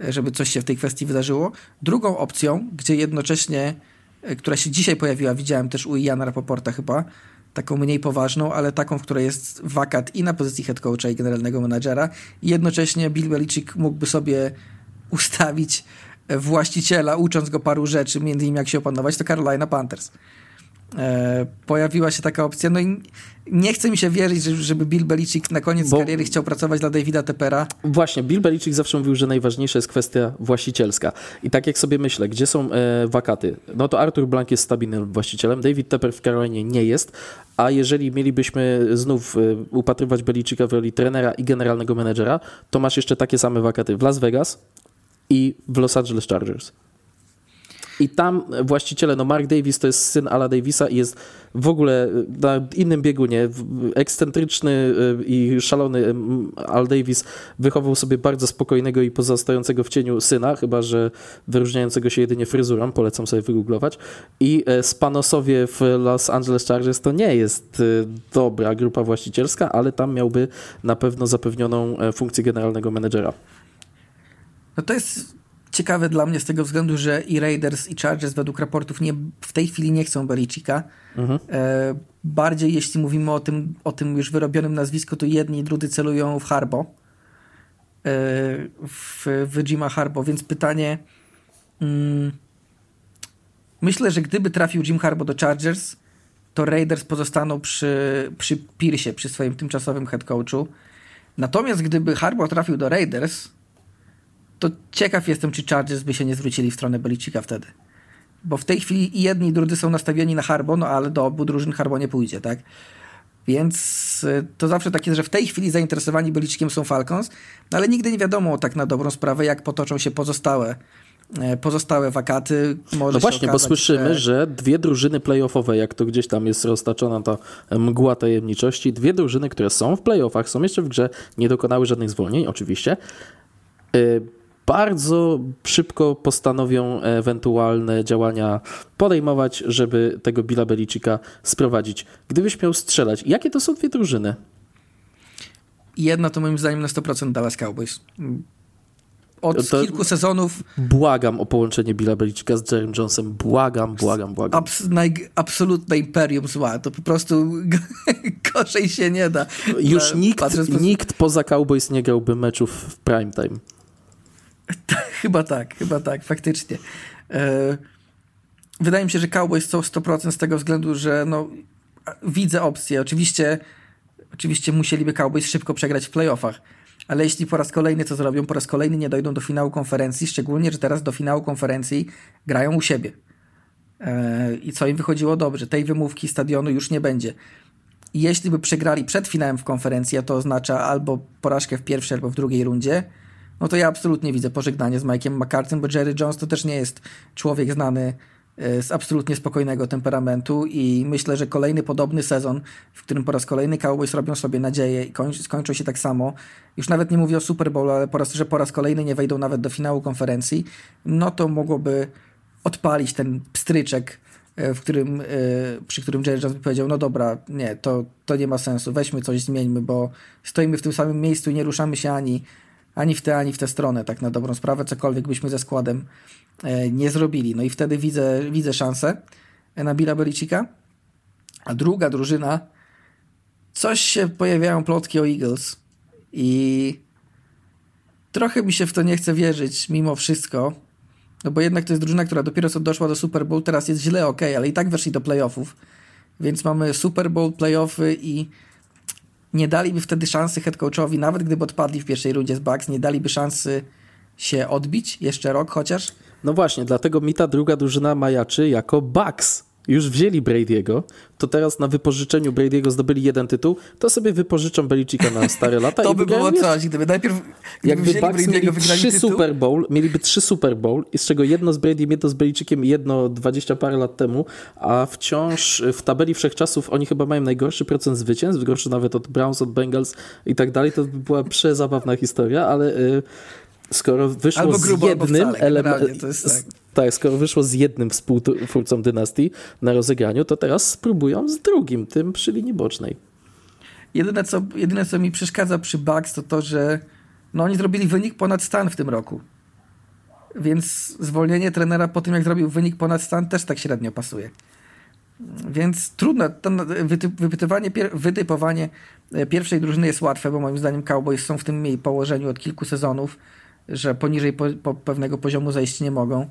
żeby coś się w tej kwestii wydarzyło. Drugą opcją, gdzie jednocześnie E, która się dzisiaj pojawiła, widziałem też u Jana Rapoporta chyba, taką mniej poważną, ale taką, w której jest wakat i na pozycji head coacha i generalnego menadżera i jednocześnie Bill Belichick mógłby sobie ustawić właściciela, ucząc go paru rzeczy, między innymi jak się opanować, to Carolina Panthers. E, pojawiła się taka opcja. No i nie chce mi się wierzyć, żeby Bill Belichick na koniec Bo... kariery chciał pracować dla Davida Tepera. Właśnie, Bill Belichick zawsze mówił, że najważniejsza jest kwestia właścicielska. I tak jak sobie myślę, gdzie są e, wakaty? No to Arthur Blank jest stabilnym właścicielem, David Tepper w Carolinie nie jest, a jeżeli mielibyśmy znów e, upatrywać Belichicka w roli trenera i generalnego menedżera, to masz jeszcze takie same wakaty w Las Vegas i w Los Angeles Chargers. I tam właściciele, no Mark Davis to jest syn Ala Davisa i jest w ogóle na innym biegunie, ekscentryczny y, i szalony Al Davis wychował sobie bardzo spokojnego i pozostającego w cieniu syna, chyba że wyróżniającego się jedynie fryzurą, polecam sobie wygooglować. I e, Spanosowie w Los Angeles Chargers to nie jest y, dobra grupa właścicielska, ale tam miałby na pewno zapewnioną e, funkcję generalnego menedżera. No to jest ciekawe dla mnie z tego względu, że i Raiders i Chargers według raportów nie, w tej chwili nie chcą Belichicka. Mhm. E, bardziej jeśli mówimy o tym, o tym już wyrobionym nazwisku, to jedni i drudzy celują w Harbo. E, w, w Jima Harbo, więc pytanie mm, myślę, że gdyby trafił Jim Harbo do Chargers, to Raiders pozostaną przy, przy Pierce, przy swoim tymczasowym head coachu. Natomiast gdyby Harbo trafił do Raiders, to ciekaw jestem, czy Chargers by się nie zwrócili w stronę Belicika wtedy. Bo w tej chwili i jedni i drudzy są nastawieni na Harbo, no ale do obu drużyn Harbo nie pójdzie, tak? Więc y, to zawsze tak jest, że w tej chwili zainteresowani Belicikiem są Falcons, no ale nigdy nie wiadomo tak na dobrą sprawę, jak potoczą się pozostałe e, pozostałe wakaty. Może no właśnie, okazać, bo słyszymy, że... że dwie drużyny playoffowe, jak to gdzieś tam jest roztaczona ta mgła tajemniczości, dwie drużyny, które są w playoffach, są jeszcze w grze, nie dokonały żadnych zwolnień, oczywiście, y, bardzo szybko postanowią ewentualne działania podejmować, żeby tego Billa Belicika sprowadzić. Gdybyś miał strzelać, jakie to są dwie drużyny? Jedna to moim zdaniem na 100% Dallas Cowboys. Od to kilku sezonów. Błagam o połączenie Billa Belicika z Jerem Jonesem. Błagam, błagam, błagam. Abs naj, absolutne imperium zła. To po prostu gorzej się nie da. Już nikt, nikt poza Cowboys nie grałby meczów w prime time. chyba tak, chyba tak, faktycznie. E, wydaje mi się, że Cowboys są 100% z tego względu, że no, widzę opcję. Oczywiście, oczywiście musieliby Cowboys szybko przegrać w playoffach, ale jeśli po raz kolejny co zrobią, po raz kolejny nie dojdą do finału konferencji, szczególnie, że teraz do finału konferencji grają u siebie. E, I co im wychodziło dobrze. Tej wymówki stadionu już nie będzie. Jeśli by przegrali przed finałem w konferencji, a to oznacza albo porażkę w pierwszej, albo w drugiej rundzie, no to ja absolutnie widzę pożegnanie z Mike'iem McCarthy'm, bo Jerry Jones to też nie jest człowiek znany e, z absolutnie spokojnego temperamentu i myślę, że kolejny podobny sezon, w którym po raz kolejny Cowboys robią sobie nadzieję i koń, skończą się tak samo, już nawet nie mówię o Super Bowl, ale po raz, że po raz kolejny nie wejdą nawet do finału konferencji, no to mogłoby odpalić ten pstryczek, e, w którym, e, przy którym Jerry Jones powiedział, no dobra, nie, to, to nie ma sensu, weźmy coś, zmieńmy, bo stoimy w tym samym miejscu i nie ruszamy się ani ani w tę, ani w tę stronę, tak na dobrą sprawę, cokolwiek byśmy ze składem e, nie zrobili. No i wtedy widzę, widzę szansę na Billa Belicika. A druga drużyna, coś się pojawiają plotki o Eagles i trochę mi się w to nie chce wierzyć mimo wszystko, no bo jednak to jest drużyna, która dopiero co doszła do Super Bowl, teraz jest źle, ok, ale i tak weszli do playoffów, więc mamy Super Bowl, playoffy i nie daliby wtedy szansy head coachowi, nawet gdyby odpadli w pierwszej rundzie z Bucks, nie daliby szansy się odbić jeszcze rok chociaż. No właśnie, dlatego mi ta druga drużyna majaczy jako Bucks już wzięli Brady'ego, to teraz na wypożyczeniu Brady'ego zdobyli jeden tytuł, to sobie wypożyczą Belicika na stare lata. to by było jeszcze. coś, gdyby najpierw gdyby Jakby Bucks mieli trzy tytuł. Super Bowl, mieliby trzy Super Bowl, z czego jedno z Brady'em, jedno z Beliczikiem, jedno dwadzieścia parę lat temu, a wciąż w tabeli wszechczasów oni chyba mają najgorszy procent zwycięstw, gorszy nawet od Browns, od Bengals i tak dalej. To by była przezabawna historia, ale... Y, skoro wyszło albo grubo, z jednym elementem, tak. tak. skoro wyszło z jednym współtwórcą dynastii na rozegraniu, to teraz spróbują z drugim, tym przy linii bocznej. Jedyne co, jedyne, co mi przeszkadza przy Bucks, to to, że no, oni zrobili wynik ponad stan w tym roku. Więc zwolnienie trenera po tym, jak zrobił wynik ponad stan, też tak średnio pasuje. Więc trudno. To wypytywanie, wytypowanie e, pierwszej drużyny jest łatwe, bo moim zdaniem Cowboys są w tym położeniu od kilku sezonów że poniżej po, po pewnego poziomu zajść nie mogą.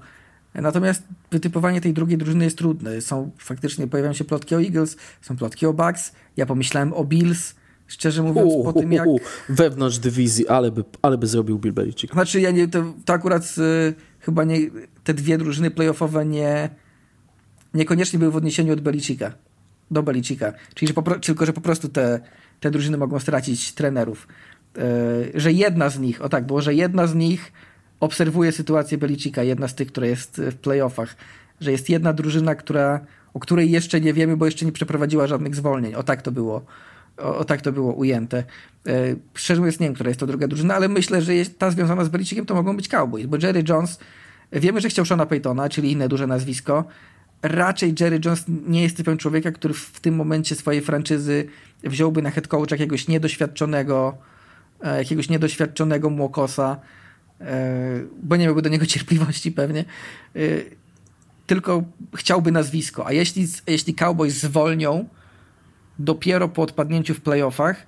Natomiast wytypowanie tej drugiej drużyny jest trudne. Są faktycznie, pojawiają się plotki o Eagles, są plotki o Bucks. Ja pomyślałem o Bills, szczerze mówiąc, u, po tym jak... U, wewnątrz dywizji, ale by, ale by zrobił Bill Belichick. Znaczy, ja nie, to, to akurat y, chyba nie, te dwie drużyny playoffowe nie, niekoniecznie były w odniesieniu od Belicika, do Belicika. Czyli że po, tylko, że po prostu te, te drużyny mogą stracić trenerów. E, że jedna z nich, o tak było, że jedna z nich obserwuje sytuację Belicika, jedna z tych, która jest w playoffach, że jest jedna drużyna, która, o której jeszcze nie wiemy, bo jeszcze nie przeprowadziła żadnych zwolnień. O tak to było. O, o tak to było ujęte. E, szczerze mówiąc, nie wiem, która jest to druga drużyna, ale myślę, że jest ta związana z Belicikiem to mogą być Cowboys, bo Jerry Jones, wiemy, że chciał Shona Paytona, czyli inne duże nazwisko. Raczej Jerry Jones nie jest typem człowieka, który w tym momencie swojej franczyzy wziąłby na head coach jakiegoś niedoświadczonego jakiegoś niedoświadczonego młokosa, e, bo nie miałby do niego cierpliwości pewnie, e, tylko chciałby nazwisko. A jeśli, jeśli Cowboys zwolnią dopiero po odpadnięciu w playoffach,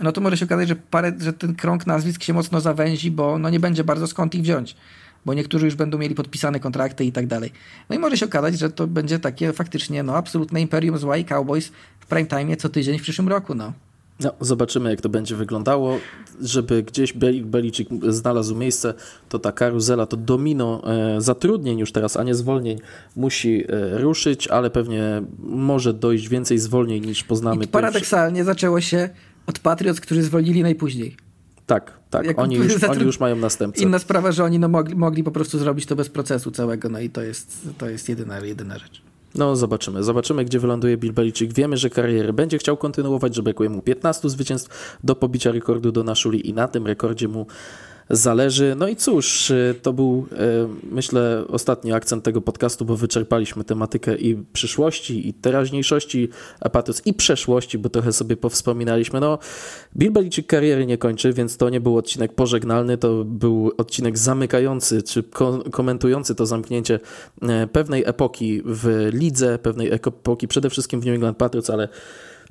no to może się okazać, że, parę, że ten krąg nazwisk się mocno zawęzi, bo no nie będzie bardzo skąd ich wziąć, bo niektórzy już będą mieli podpisane kontrakty i tak dalej. No i może się okazać, że to będzie takie faktycznie no, absolutne imperium zła i Cowboys w prime time co tydzień w przyszłym roku. No. No, zobaczymy, jak to będzie wyglądało. Żeby gdzieś Belicik znalazł miejsce, to ta karuzela, to domino e, zatrudnień już teraz, a nie zwolnień, musi e, ruszyć, ale pewnie może dojść więcej zwolnień niż poznamy. I paradoksalnie zaczęło się od Patriots, którzy zwolnili najpóźniej. Tak, tak. oni już, oni już mają następcę. Inna sprawa, że oni no, mogli, mogli po prostu zrobić to bez procesu całego, no i to jest, to jest jedyna, jedyna rzecz. No, zobaczymy. Zobaczymy, gdzie wyląduje Bill Belichick. Wiemy, że karierę będzie chciał kontynuować, że brakuje mu 15 zwycięstw do pobicia rekordu do Naszuli i na tym rekordzie mu zależy. No i cóż, y, to był y, myślę ostatni akcent tego podcastu, bo wyczerpaliśmy tematykę i przyszłości, i teraźniejszości Patriots, i przeszłości, bo trochę sobie powspominaliśmy. No, Bill Belichick kariery nie kończy, więc to nie był odcinek pożegnalny, to był odcinek zamykający, czy komentujący to zamknięcie e, pewnej epoki w lidze, pewnej epoki przede wszystkim w New England Patriots, ale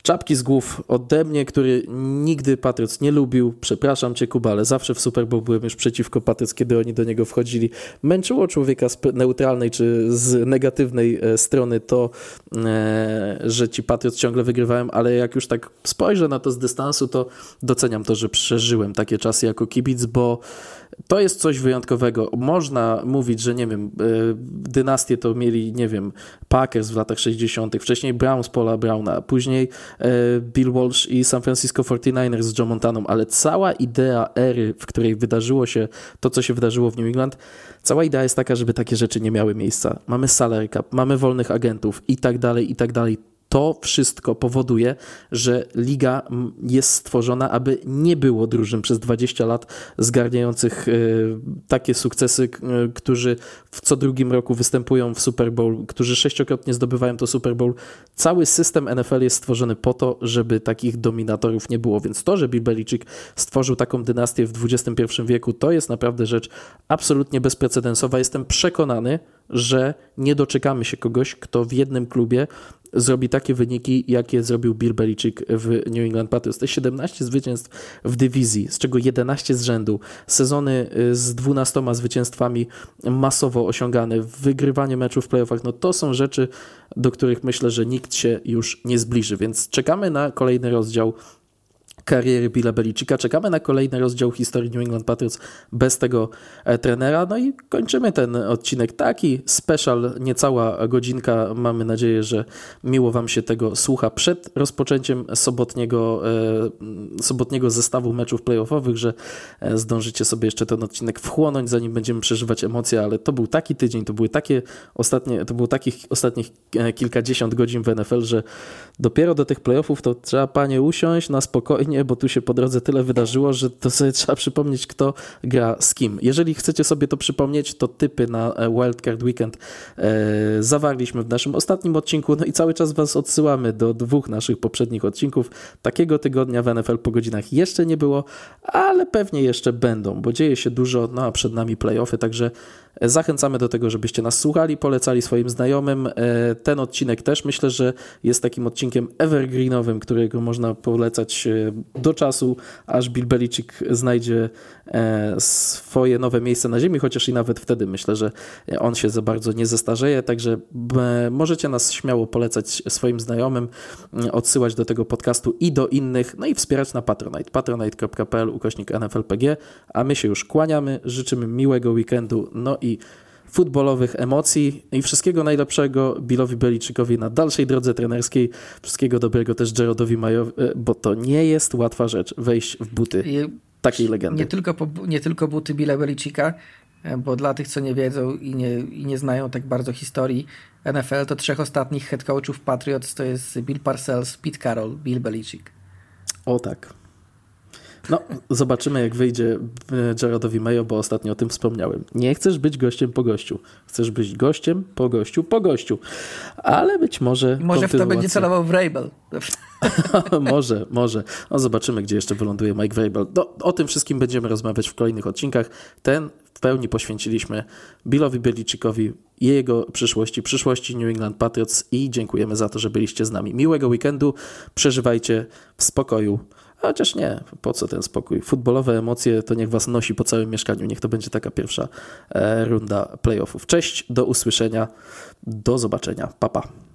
Czapki z głów ode mnie, który nigdy Patriots nie lubił. Przepraszam cię, Kuba, ale zawsze w Super Bowl byłem już przeciwko Patriots, kiedy oni do niego wchodzili. Męczyło człowieka z neutralnej czy z negatywnej e, strony to, e, że ci Patriots ciągle wygrywają, ale jak już tak spojrzę na to z dystansu, to doceniam to, że przeżyłem takie czasy jako kibic, bo to jest coś wyjątkowego. Można mówić, że nie wiem, e, dynastię to mieli, nie wiem, Packers w latach 60., wcześniej Browns Paula Browna, później e, Bill Walsh i San Francisco 49ers z Joe Montaną, ale cała idea ery, w której wydarzyło się to, co się wydarzyło w New England, cała idea jest taka, żeby takie rzeczy nie miały miejsca. Mamy salary cap, mamy wolnych agentów i tak dalej, i tak dalej to wszystko powoduje, że liga jest stworzona, aby nie było drużyn przez 20 lat zgarniających e, takie sukcesy, którzy w co drugim roku występują w Super Bowl, którzy sześciokrotnie zdobywają to Super Bowl. Cały system NFL jest stworzony po to, żeby takich dominatorów nie było, więc to, że Bill Belichick stworzył taką dynastię w XXI wieku, to jest naprawdę rzecz absolutnie bezprecedensowa. Jestem przekonany, że nie doczekamy się kogoś, kto w jednym klubie zrobi takie wyniki, jakie zrobił Bill Belichick w New England Patriots. Te 17 zwycięstw w dywizji, z czego 11 z rzędu, sezony y, z 12 zwycięstwami masowo osiągane, wygrywanie meczów w playoffach, no to są rzeczy, do których myślę, że nikt się już nie zbliży, więc czekamy na kolejny rozdział kariery Billa Belicika. Czekamy na kolejny rozdział historii New England Patriots bez tego e, trenera. No i kończymy ten odcinek. Taki special, niecała godzinka. Mamy nadzieję, że miło Wam się tego słucha przed rozpoczęciem sobotniego, e, sobotniego zestawu meczów playoffowych, że e, zdążycie sobie jeszcze ten odcinek wchłonąć, zanim będziemy przeżywać emocje, ale to był taki tydzień, to były takie ostatnie, to było takich ostatnich kilkadziesiąt godzin w NFL, że dopiero do tych playoffów to trzeba panie usiąść na spokojnie bo tu się po drodze tyle wydarzyło, że to sobie trzeba przypomnieć, kto gra z kim. Jeżeli chcecie sobie to przypomnieć, to typy na e, Wildcard Weekend e, zawarliśmy w naszym ostatnim odcinku, no i cały czas Was odsyłamy do dwóch naszych poprzednich odcinków. Takiego tygodnia w NFL po godzinach jeszcze nie było, ale pewnie jeszcze będą, bo dzieje się dużo, no a przed nami playoffy, także Zachęcamy do tego, żebyście nas słuchali, polecali swoim znajomym. E, ten odcinek też myślę, że jest takim odcinkiem evergreenowym, którego można polecać e, do czasu, aż Bill Belichick znajdzie swoje nowe miejsce na ziemi, chociaż i nawet wtedy myślę, że on się za bardzo nie zestarzeje, także możecie nas śmiało polecać swoim znajomym, odsyłać do tego podcastu i do innych, no i wspierać na Patronite, patronite.pl ukośnik NFLPG, a my się już kłaniamy, życzymy miłego weekendu, no i futbolowych emocji i wszystkiego najlepszego Billowi Beliczykowi na dalszej drodze trenerskiej. Wszystkiego dobrego też Jarodowi Majowi, e, bo to nie jest łatwa rzecz wejść w buty takiej legendy. Nie tylko, nie tylko buty Billa Belicika, e, bo dla tych, co nie wiedzą i nie, i nie znają tak bardzo historii NFL, to trzech ostatnich head coachów Patriots to jest Bill Parcells, Pete Carroll, Bill Belichick. O tak. No, zobaczymy jak wyjdzie e, Jaredowi Mayo, bo ostatnio o tym wspomniałem. Nie chcesz być gościem po gościu. Chcesz być gościem po gościu po gościu. Ale być może... Może w to będzie celował w Rabel. może, może. No zobaczymy, gdzie jeszcze wyląduje Mike Vrabel. No, o tym wszystkim będziemy rozmawiać w kolejnych odcinkach. Ten w pełni poświęciliśmy Billowi Belicickowi i jego przyszłości, przyszłości New England Patriots i dziękujemy za to, że byliście z nami. Miłego weekendu, przeżywajcie w spokoju. Chociaż nie, po co ten spokój? Futbolowe emocje to niech was nosi po całym mieszkaniu. Niech to będzie taka pierwsza e, runda playoffów. Cześć, do usłyszenia, do zobaczenia. Papa. Pa.